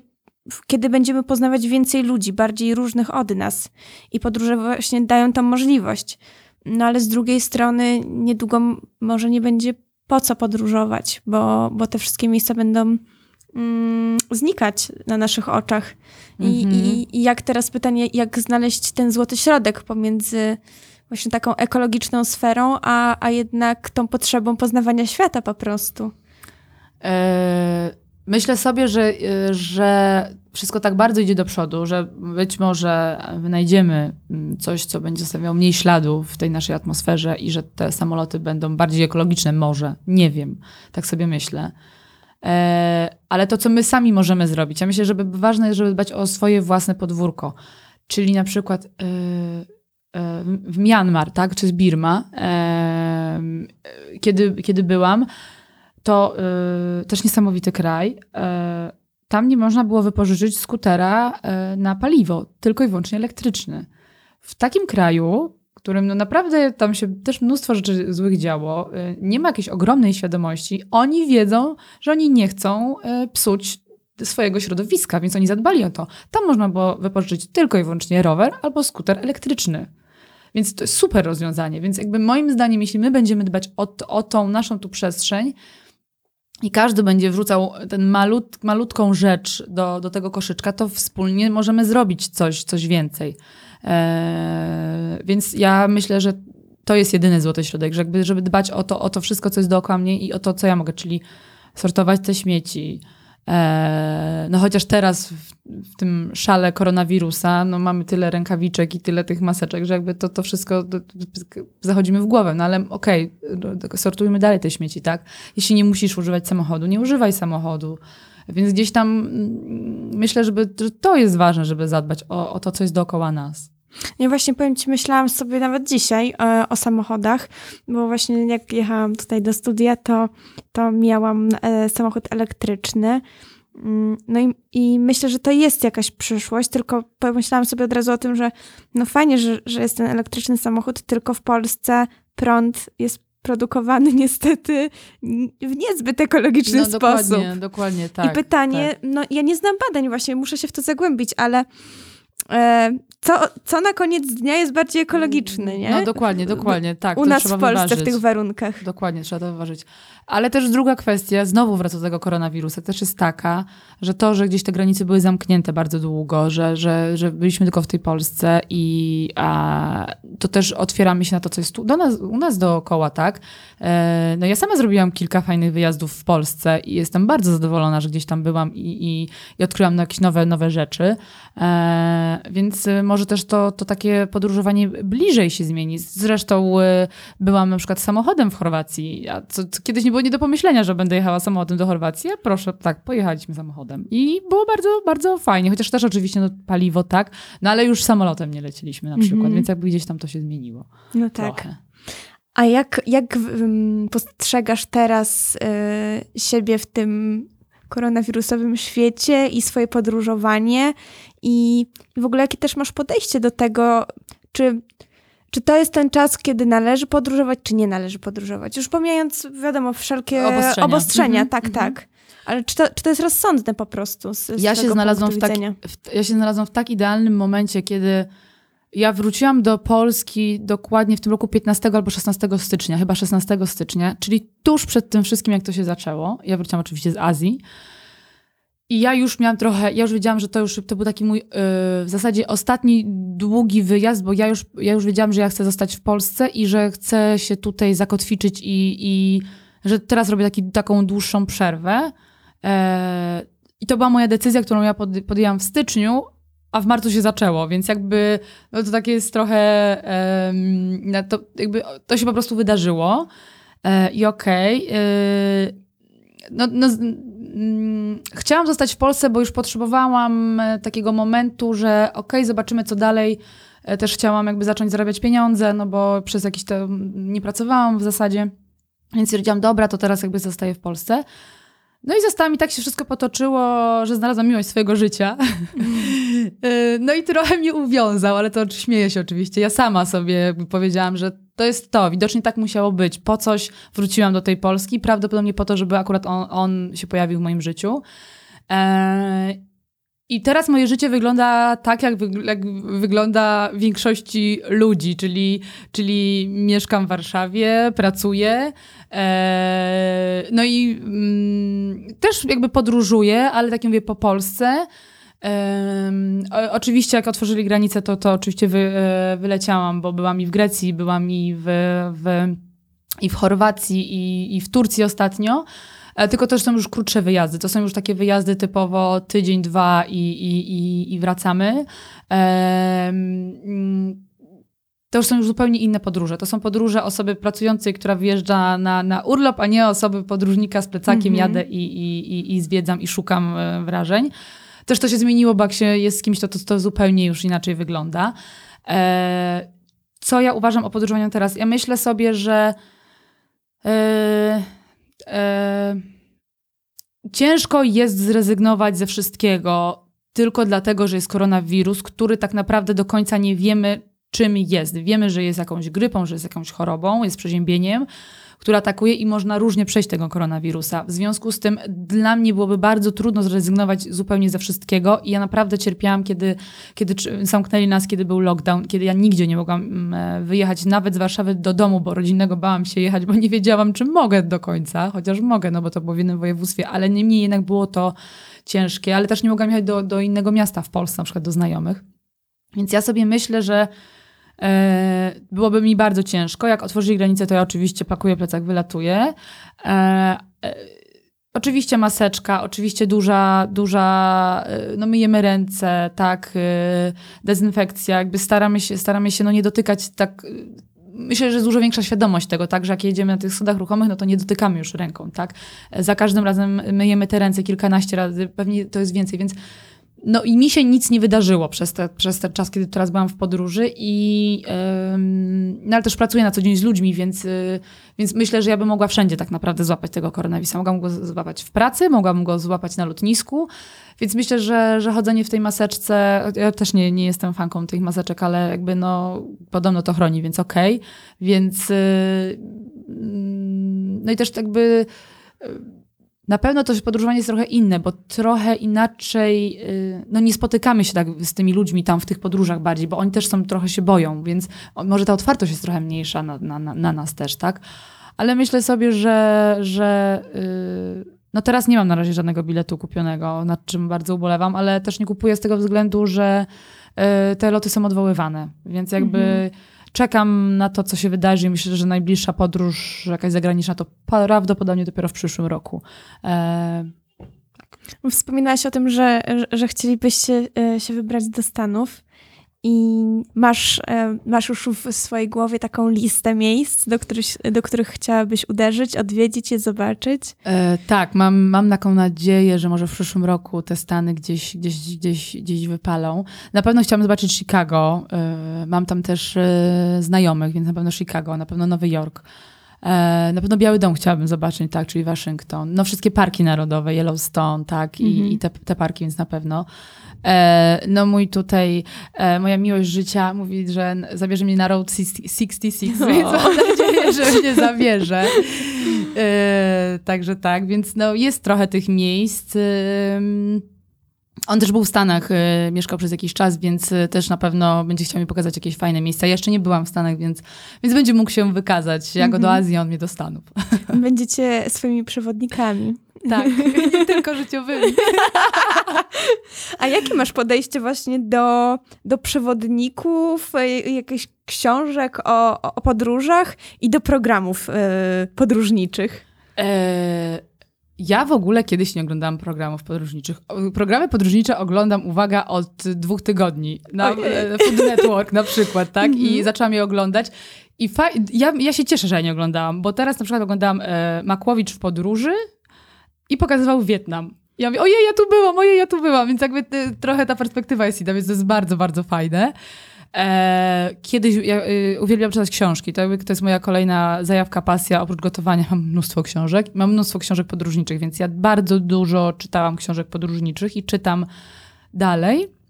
kiedy będziemy poznawać więcej ludzi, bardziej różnych od nas. I podróże właśnie dają tam możliwość. No ale z drugiej strony niedługo może nie będzie po co podróżować, bo, bo te wszystkie miejsca będą mm, znikać na naszych oczach. I, mhm. i, I jak teraz pytanie, jak znaleźć ten złoty środek pomiędzy właśnie taką ekologiczną sferą, a, a jednak tą potrzebą poznawania świata po prostu? E, myślę sobie, że, e, że wszystko tak bardzo idzie do przodu, że być może wynajdziemy mm, coś, co będzie zostawiało mniej śladu w tej naszej atmosferze i że te samoloty będą bardziej ekologiczne. Może, nie wiem, tak sobie myślę. E, ale to, co my sami możemy zrobić, ja myślę, że ważne jest, żeby dbać o swoje własne podwórko. Czyli na przykład w Myanmar, tak, czy z Birma, kiedy, kiedy byłam, to y, też niesamowity kraj. Y, tam nie można było wypożyczyć skutera y, na paliwo, tylko i wyłącznie elektryczny. W takim kraju, którym no naprawdę tam się też mnóstwo rzeczy złych działo, y, nie ma jakiejś ogromnej świadomości, oni wiedzą, że oni nie chcą y, psuć swojego środowiska, więc oni zadbali o to. Tam można było wypożyczyć tylko i wyłącznie rower albo skuter elektryczny. Więc to jest super rozwiązanie. Więc jakby moim zdaniem, jeśli my będziemy dbać o, o tą naszą tu przestrzeń, i każdy będzie wrzucał ten malut, malutką rzecz do, do tego koszyczka, to wspólnie możemy zrobić coś, coś więcej. Eee, więc ja myślę, że to jest jedyny złoty środek, że jakby, żeby dbać o to, o to wszystko, co jest dookoła mnie i o to, co ja mogę, czyli sortować te śmieci, no chociaż teraz w, w, tym szale koronawirusa no mamy tyle rękawiczek i tyle tych maseczek, że jakby to, to wszystko zachodzimy w głowę. No ale okej, okay, sortujmy dalej te śmieci, tak? Jeśli nie musisz używać samochodu, nie używaj samochodu. Więc gdzieś tam mm, myślę, żeby, że to jest ważne, żeby zadbać o, o to, co jest dookoła nas. Ja właśnie powiem Ci, myślałam sobie nawet dzisiaj o, o, samochodach, bo właśnie jak jechałam tutaj do studia, to, to miałam e, samochód elektryczny. Mm, no i, i myślę, że to jest jakaś przyszłość, tylko pomyślałam sobie od razu o tym, że no fajnie, że, że jest ten elektryczny samochód, tylko w Polsce prąd jest produkowany niestety w niezbyt ekologiczny no, sposób. Dokładnie, dokładnie, tak. I pytanie, tak. no ja nie znam badań właśnie, muszę się w to zagłębić, ale e, co, co na koniec dnia jest bardziej ekologiczny, nie? No dokładnie, dokładnie, tak. U nas w Polsce wyważyć. w tych warunkach. Dokładnie, trzeba to wyważyć. Ale też druga kwestia, znowu wraca do tego koronawirusa, też jest taka, że to, że gdzieś te granice były zamknięte bardzo długo, że, że, że byliśmy tylko w tej Polsce i a, to też otwieramy się na to, co jest tu, do nas, u nas dookoła, tak? E, no ja sama zrobiłam kilka fajnych wyjazdów w Polsce i jestem bardzo zadowolona, że gdzieś tam byłam i, i, i odkryłam jakieś nowe, nowe rzeczy. E, więc y, może też to, to takie podróżowanie bliżej się zmieni. Zresztą y, byłam na przykład samochodem w Chorwacji, a co, co kiedyś nie było nie do pomyślenia, że będę jechała samochodem do Chorwacji, a proszę, tak, pojechaliśmy samochodem. I było bardzo, bardzo fajnie, chociaż też oczywiście no, paliwo, tak, no ale już samolotem nie lecieliśmy na przykład, Mhm. więc jakby gdzieś tam to się zmieniło. No tak. Trochę. A jak, jak postrzegasz teraz y, siebie w tym koronawirusowym świecie i swoje podróżowanie i, w ogóle jakie też masz podejście do tego, czy, czy to jest ten czas, kiedy należy podróżować, czy nie należy podróżować? Już pomijając, wiadomo, wszelkie Obostrzenia. obostrzenia, Mhm, tak, mhm. tak. Ale czy to, czy to jest rozsądne po prostu? Z, z ja się znalazłam w, tak, w, ja się znalazłam w tak idealnym momencie, kiedy ja wróciłam do Polski dokładnie w tym roku 15 albo 16 stycznia, chyba 16 stycznia, czyli tuż przed tym wszystkim, jak to się zaczęło. Ja wróciłam oczywiście z Azji. I ja już miałam trochę, ja już wiedziałam, że to już to był taki mój yy, w zasadzie ostatni długi wyjazd, bo ja już, ja już wiedziałam, że ja chcę zostać w Polsce i że chcę się tutaj zakotwiczyć i, i że teraz robię taki, taką dłuższą przerwę. E, I to była moja decyzja, którą ja pod, podjęłam w styczniu, a w marcu się zaczęło, więc jakby no to takie jest trochę, no to, jakby to się po prostu wydarzyło e, i okej. e, no, no, mm, chciałam zostać w Polsce, bo już potrzebowałam e, takiego momentu, że okej, zobaczymy co dalej. E, Też chciałam jakby zacząć zarabiać pieniądze, no bo przez jakiś to nie pracowałam w zasadzie. Więc stwierdziłam, dobra, to teraz jakby zostaję w Polsce. No i zostałam i tak się wszystko potoczyło, że znalazłam miłość swojego życia. Y, no i trochę mnie uwiązał, ale to śmieję się oczywiście. Ja sama sobie powiedziałam, że to jest to. Widocznie tak musiało być. Po coś wróciłam do tej Polski. Prawdopodobnie po to, żeby akurat on, on się pojawił w moim życiu. E, I teraz moje życie wygląda tak, jak, wyg- jak wygląda większości ludzi, czyli, czyli mieszkam w Warszawie, pracuję, e, no i mm, też jakby podróżuję, ale tak jak mówię po Polsce. Oczywiście jak otworzyli granice, to, to oczywiście wy, e, wyleciałam, bo byłam i w Grecji, byłam i w, w, i w Chorwacji, i, i w Turcji ostatnio. Tylko to są już krótsze wyjazdy. To są już takie wyjazdy typowo tydzień, dwa i, i, i, i wracamy. To już są już zupełnie inne podróże. To są podróże osoby pracującej, która wyjeżdża na, na urlop, a nie osoby podróżnika z plecakiem, Mhm. jadę i, i, i, i zwiedzam i szukam e, wrażeń. Też to się zmieniło, bo jak się jest z kimś, to, to, to zupełnie już inaczej wygląda. E, co ja uważam o podróżowaniu teraz? Ja myślę sobie, że e, e, ciężko jest zrezygnować ze wszystkiego tylko dlatego, że jest koronawirus, który tak naprawdę do końca nie wiemy, czym jest. Wiemy, że jest jakąś grypą, że jest jakąś chorobą, jest przeziębieniem, która atakuje i można różnie przejść tego koronawirusa. W związku z tym dla mnie byłoby bardzo trudno zrezygnować zupełnie ze wszystkiego i ja naprawdę cierpiałam, kiedy, kiedy zamknęli nas, kiedy był lockdown, kiedy ja nigdzie nie mogłam mm, e, wyjechać nawet z Warszawy do domu, bo rodzinnego bałam się jechać, bo nie wiedziałam, czy mogę do końca, chociaż mogę, no bo to było w jednym województwie, ale niemniej jednak było to ciężkie, ale też nie mogłam jechać do, do innego miasta w Polsce, na przykład do znajomych. Więc ja sobie myślę, że byłoby mi bardzo ciężko. Jak otworzyli granicę, to ja oczywiście pakuję plecak, wylatuję. E, e, oczywiście maseczka, oczywiście duża, duża, e, no myjemy ręce, tak, e, dezynfekcja, jakby staramy się, staramy się no nie dotykać tak... e, Myślę, że jest dużo większa świadomość tego, tak, że jak jedziemy na tych schodach ruchomych, no to nie dotykamy już ręką, tak. E, Za każdym razem myjemy te ręce kilkanaście razy, pewnie to jest więcej, więc no i mi się nic nie wydarzyło przez, te, przez ten czas, kiedy teraz byłam w podróży i ym, no ale też pracuję na co dzień z ludźmi, więc, y, więc myślę, że ja bym mogła wszędzie tak naprawdę złapać tego koronawirusa. Mogłam go złapać w pracy, mogłam go złapać na lotnisku, więc myślę, że, że chodzenie w tej maseczce, ja też nie, nie jestem fanką tych maseczek, ale jakby no podobno to chroni, więc okej. Więc y, mm, no i też jakby y, na pewno to podróżowanie jest trochę inne, bo trochę inaczej, y, no nie spotykamy się tak z tymi ludźmi tam w tych podróżach bardziej, bo oni też są, trochę się boją, więc może ta otwartość jest trochę mniejsza na, na, na nas też, tak? Ale myślę sobie, że, że yy, no teraz nie mam na razie żadnego biletu kupionego, nad czym bardzo ubolewam, ale też nie kupuję z tego względu, że yy, te loty są odwoływane, więc jakby... Mhm czekam na to, co się wydarzy. Myślę, że najbliższa podróż jakaś zagraniczna to prawdopodobnie dopiero w przyszłym roku. E... Wspominałaś o tym, że, że chcielibyście e, się wybrać do Stanów i masz, e, masz już w swojej głowie taką listę miejsc, do których, do których chciałabyś uderzyć, odwiedzić je, zobaczyć? E, tak, mam, mam taką nadzieję, że może w przyszłym roku te Stany gdzieś, gdzieś, gdzieś, gdzieś wypalą. Na pewno chciałam zobaczyć Chicago. E, mam tam też e, znajomych, więc na pewno Chicago, na pewno Nowy Jork. E, na pewno Biały Dom chciałabym zobaczyć, tak, czyli Waszyngton. No wszystkie parki narodowe, Yellowstone, tak, i, mm -hmm. i te, te parki, więc na pewno. E, no mój tutaj, e, moja miłość życia mówi, że zabierze mnie na Road 66, o. więc mam nadzieję, że mnie zabierze. E, także tak, więc no jest trochę tych miejsc. On też był w Stanach, mieszkał przez jakiś czas, więc też na pewno będzie chciał mi pokazać jakieś fajne miejsca. Ja jeszcze nie byłam w Stanach, więc, więc będzie mógł się wykazać. Ja go do mhm. Azji, on mnie do Stanów. Będziecie swoimi przewodnikami. Tak, nie tylko życiowymi. A jakie masz podejście właśnie do, do przewodników, e, jakichś książek o, o podróżach i do programów y, podróżniczych? E, ja w ogóle kiedyś nie oglądałam programów podróżniczych. Programy podróżnicze oglądam, uwaga, od dwóch tygodni. Na e, Food Network na przykład, tak? I mhm. zaczęłam je oglądać. I ja, ja się cieszę, że ja nie oglądałam, bo teraz na przykład oglądałam e, Makłowicz w podróży i pokazywał Wietnam. Ja mówię, ojej, ja tu byłam, ojej, ja tu byłam, więc jakby y, trochę ta perspektywa jest inna, więc to jest bardzo, bardzo fajne. E, kiedyś ja, y, uwielbiam czytać książki. To, to jest moja kolejna zajawka, pasja. Oprócz gotowania mam mnóstwo książek. Mam mnóstwo książek podróżniczych, więc ja bardzo dużo czytałam książek podróżniczych i czytam dalej.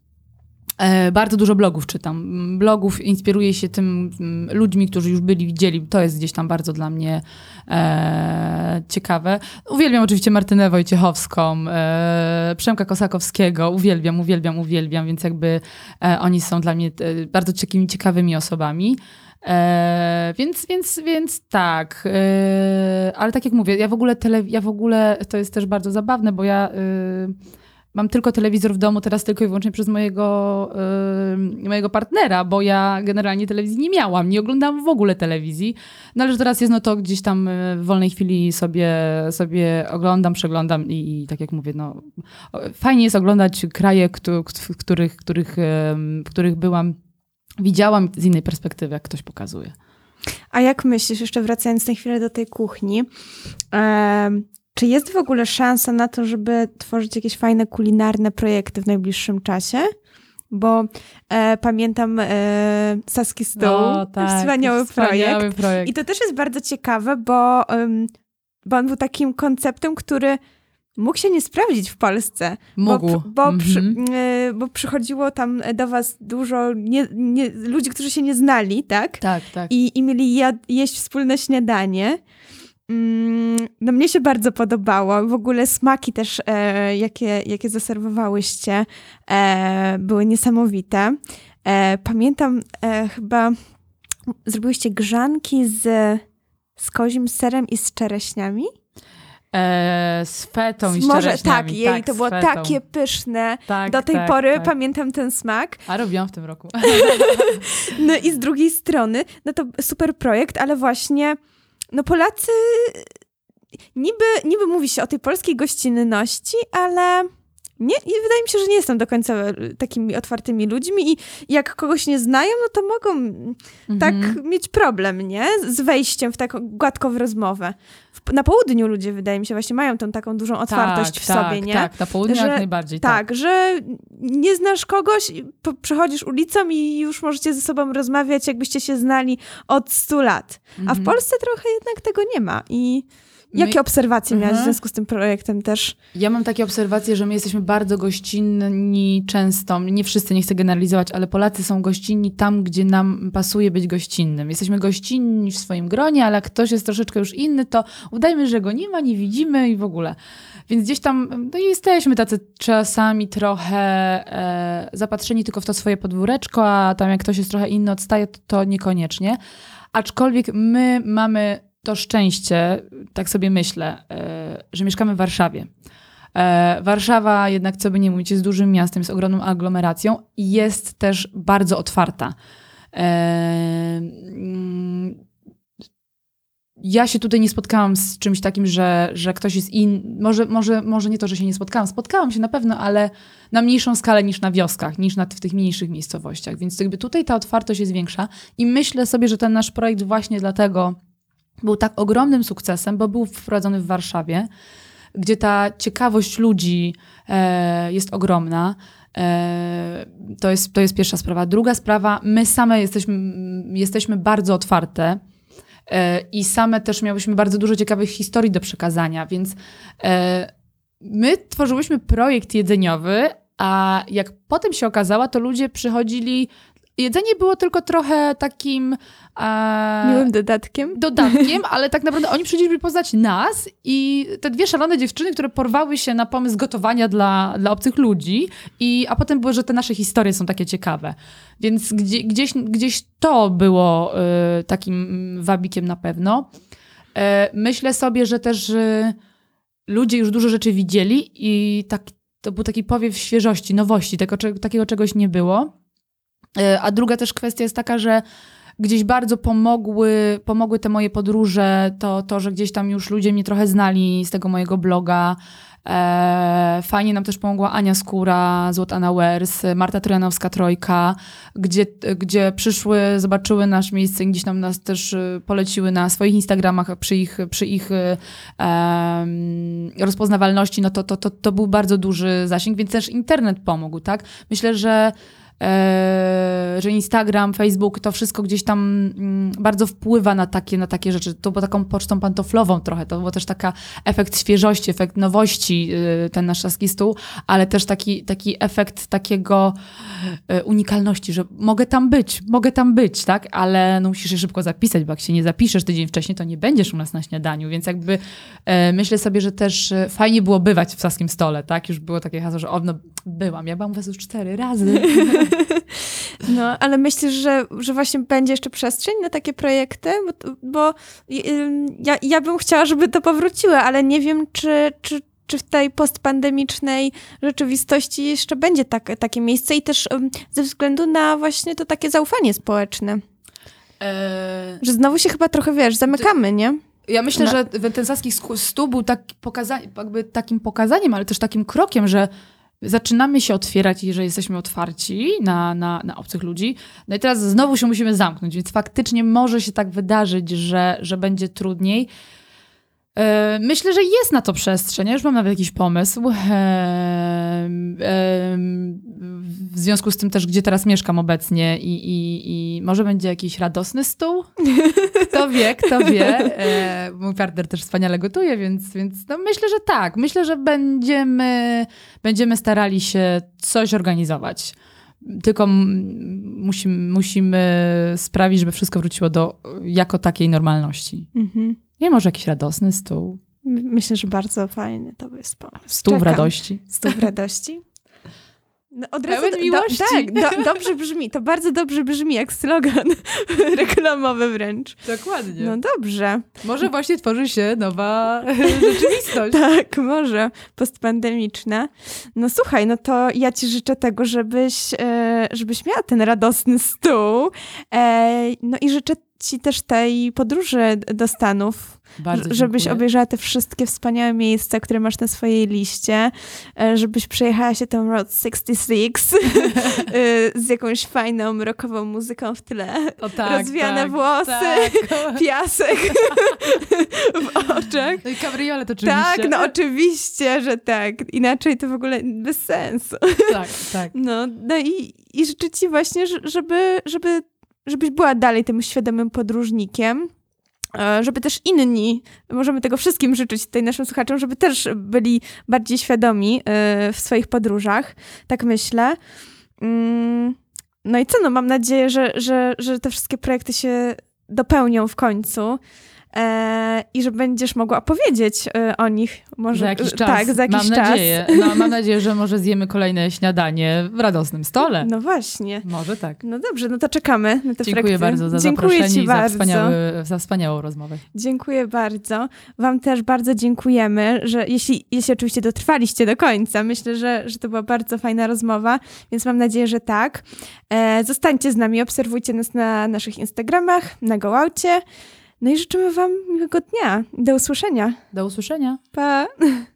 E, bardzo dużo blogów czytam. Blogów inspiruję się tym mm, ludźmi, którzy już byli, widzieli. To jest gdzieś tam bardzo dla mnie e, ciekawe. Uwielbiam oczywiście Martynę Wojciechowską, e, Przemka Kosakowskiego. Uwielbiam, uwielbiam, uwielbiam, więc jakby e, oni są dla mnie e, bardzo takimi ciekawymi osobami. E, więc, więc, więc tak. E, ale tak jak mówię, ja w ogóle tele, ja w ogóle to jest też bardzo zabawne, bo ja mam tylko telewizor w domu teraz tylko i wyłącznie przez mojego, yy, mojego partnera, bo ja generalnie telewizji nie miałam, nie oglądałam w ogóle telewizji. No ale że teraz jest, no to gdzieś tam y, w wolnej chwili sobie, sobie oglądam, przeglądam i, i tak jak mówię, no fajnie jest oglądać kraje, w których, których, w których byłam, widziałam z innej perspektywy, jak ktoś pokazuje. A jak myślisz, jeszcze wracając na chwilę do tej kuchni, czy jest w ogóle szansa na to, żeby tworzyć jakieś fajne kulinarne projekty w najbliższym czasie? Bo e, pamiętam e, Saski Stół, no, tak, wspaniały, wspaniały projekt. projekt. I to też jest bardzo ciekawe, bo, um, bo on był takim konceptem, który mógł się nie sprawdzić w Polsce. Mógł. Bo, bo, mm -hmm. przy, e, bo przychodziło tam do was dużo nie, nie, ludzi, którzy się nie znali, tak? Tak, tak. I, i mieli jeść wspólne śniadanie. Mm, no mnie się bardzo podobało. W ogóle smaki też, e, jakie, jakie zaserwowałyście, e, były niesamowite. E, pamiętam e, chyba zrobiłyście grzanki z, z kozim serem i z czereśniami. E, z fetą i z Może tak, jej tak, to było fetą. takie pyszne. Tak, Do tej tak, pory tak. pamiętam ten smak. A robiłam w tym roku. no i z drugiej strony, no to super projekt, ale właśnie no Polacy niby, niby mówi się o tej polskiej gościnności, ale nie, wydaje mi się, że nie jestem do końca e, takimi otwartymi ludźmi i jak kogoś nie znają, no to mogą mm, tak mhm. mieć problem, nie? Z wejściem w taką gładką rozmowę. W, na południu ludzie, wydaje mi się, właśnie mają tą taką dużą tak, otwartość tak, w tak, sobie, nie? Tak, na południu że, jak najbardziej. Tak, tak, że nie znasz kogoś, przechodzisz ulicą i już możecie ze sobą rozmawiać, jakbyście się znali od 100 lat. A w mhm. Polsce trochę jednak tego nie ma i... Jakie my... obserwacje miałaś w mhm. związku z tym projektem też? Ja mam takie obserwacje, że my jesteśmy bardzo gościnni często. Nie wszyscy, nie chcę generalizować, ale Polacy są gościnni tam, gdzie nam pasuje być gościnnym. Jesteśmy gościnni w swoim gronie, ale jak ktoś jest troszeczkę już inny, to udajmy, że go nie ma, nie widzimy i w ogóle. Więc gdzieś tam no jesteśmy tacy czasami trochę e, zapatrzeni tylko w to swoje podwóreczko, a tam jak ktoś jest trochę inny, odstaje, to, to niekoniecznie. Aczkolwiek my mamy to szczęście, tak sobie myślę, e, że mieszkamy w Warszawie. E, Warszawa jednak, co by nie mówić, jest dużym miastem, jest ogromną aglomeracją i jest też bardzo otwarta. E, mm, ja się tutaj nie spotkałam z czymś takim, że, że ktoś jest inny. Może, może, może nie to, że się nie spotkałam. Spotkałam się na pewno, ale na mniejszą skalę niż na wioskach, niż na, w tych mniejszych miejscowościach. Więc jakby tutaj ta otwartość jest większa. I myślę sobie, że ten nasz projekt właśnie dlatego był tak ogromnym sukcesem, bo był wprowadzony w Warszawie, gdzie ta ciekawość ludzi e, jest ogromna. E, to, jest, to jest pierwsza sprawa. Druga sprawa, my same jesteśmy, jesteśmy bardzo otwarte e, i same też miałyśmy bardzo dużo ciekawych historii do przekazania, więc e, my tworzyłyśmy projekt jedzeniowy, a jak potem się okazało, to ludzie przychodzili jedzenie było tylko trochę takim. E, Miłym dodatkiem. Dodatkiem, ale tak naprawdę oni przyszli poznać nas i te dwie szalone dziewczyny, które porwały się na pomysł gotowania dla, dla obcych ludzi, i, a potem było, że te nasze historie są takie ciekawe. Więc gdzie, gdzieś, gdzieś to było y, takim wabikiem na pewno. Y, myślę sobie, że też y, ludzie już dużo rzeczy widzieli i tak, to był taki powiew świeżości, nowości, tego, takiego czegoś nie było. E, a druga też kwestia jest taka, że gdzieś bardzo pomogły, pomogły te moje podróże, to, to, że gdzieś tam już ludzie mnie trochę znali z tego mojego bloga. E, fajnie nam też pomogła Ania Skóra, Złotana Wers, Marta Trojanowska Trojka, gdzie, gdzie przyszły, zobaczyły nasze miejsce gdzieś tam nas też e, poleciły na swoich Instagramach przy ich, przy ich e, rozpoznawalności, no to, to, to, to był bardzo duży zasięg, więc też internet pomógł, tak? Myślę, że że Instagram, Facebook, to wszystko gdzieś tam mm, bardzo wpływa na takie, na takie rzeczy. To było taką pocztą pantoflową trochę, to był też taka efekt świeżości, efekt nowości, y, ten nasz szlaski stół, ale też taki, taki efekt takiego y, unikalności, że mogę tam być, mogę tam być, tak? Ale no musisz się szybko zapisać, bo jak się nie zapiszesz tydzień wcześniej, to nie będziesz u nas na śniadaniu, więc jakby e, myślę sobie, że też e, fajnie było bywać w Saskim Stole, tak? Już było takie hasło, że o, no, byłam, ja byłam u was już cztery razy. No, ale myślisz, że, że właśnie będzie jeszcze przestrzeń na takie projekty? Bo, bo ja, ja bym chciała, żeby to powróciło, ale nie wiem, czy, czy, czy w tej postpandemicznej rzeczywistości jeszcze będzie tak, takie miejsce i też ze względu na właśnie to takie zaufanie społeczne. Eee... Że znowu się chyba trochę, wiesz, zamykamy, nie? Ja myślę, że ten saski stół był tak pokaza- jakby takim pokazaniem, ale też takim krokiem, że zaczynamy się otwierać, jeżeli jesteśmy otwarci na, na, na obcych ludzi. No i teraz znowu się musimy zamknąć, więc faktycznie może się tak wydarzyć, że, że będzie trudniej. E, myślę, że jest na to przestrzeń. Ja już mam nawet jakiś pomysł. E, e, w związku z tym też, gdzie teraz mieszkam obecnie i, i, i może będzie jakiś radosny stół. Kto wie, kto wie. Mój partner też wspaniale gotuje, więc, więc no myślę, że tak. Myślę, że będziemy, będziemy starali się coś organizować. Tylko musimy, musimy sprawić, żeby wszystko wróciło do jako takiej normalności. Mhm. Nie może jakiś radosny stół. Myślę, że bardzo fajny to jest pomysł. Stół w radości. Stół w radości. No, od razu, Pełen miłości. Do, tak, do, dobrze brzmi. To bardzo dobrze brzmi jak slogan reklamowy wręcz. Dokładnie. No dobrze. Może właśnie tworzy się nowa rzeczywistość. tak, może. Postpandemiczna. No słuchaj, no to ja ci życzę tego, żebyś, e, żebyś miała ten radosny stół. E, no i życzę ci też tej podróży do Stanów, Bardzo żebyś dziękuję. obejrzała te wszystkie wspaniałe miejsca, które masz na swojej liście, e, żebyś przejechała się tą Road 66 e, z jakąś fajną, rockową muzyką w tle, o, tak, rozwiane tak, włosy, tak. piasek w oczach. No i kabriolet oczywiście. Tak, no oczywiście, że tak. Inaczej to w ogóle bez sensu. Tak, tak. No, no i, i życzę ci właśnie, żeby, żeby żebyś była dalej tym świadomym podróżnikiem, e, żeby też inni, możemy tego wszystkim życzyć tutaj naszym słuchaczom, żeby też byli bardziej świadomi e, w swoich podróżach, tak myślę. Mm, no i co, no mam nadzieję, że, że, że te wszystkie projekty się dopełnią w końcu. E, i że będziesz mogła opowiedzieć e, o nich. Może, Za jakiś czas. Tak, za jakiś mam czas. Nadzieję, no, mam nadzieję, że może zjemy kolejne śniadanie w radosnym stole. No właśnie. Może tak. No dobrze, no to czekamy na te Dziękuję bardzo za Dziękuję zaproszenie i za, wspaniały, za wspaniałą rozmowę. Dziękuję bardzo. Wam też bardzo dziękujemy, że jeśli, jeśli oczywiście dotrwaliście do końca, myślę, że, że to była bardzo fajna rozmowa, więc mam nadzieję, że tak. E, zostańcie z nami, obserwujcie nas na naszych Instagramach, na GoOucie. No i życzymy Wam miłego dnia. Do usłyszenia. Do usłyszenia. Pa!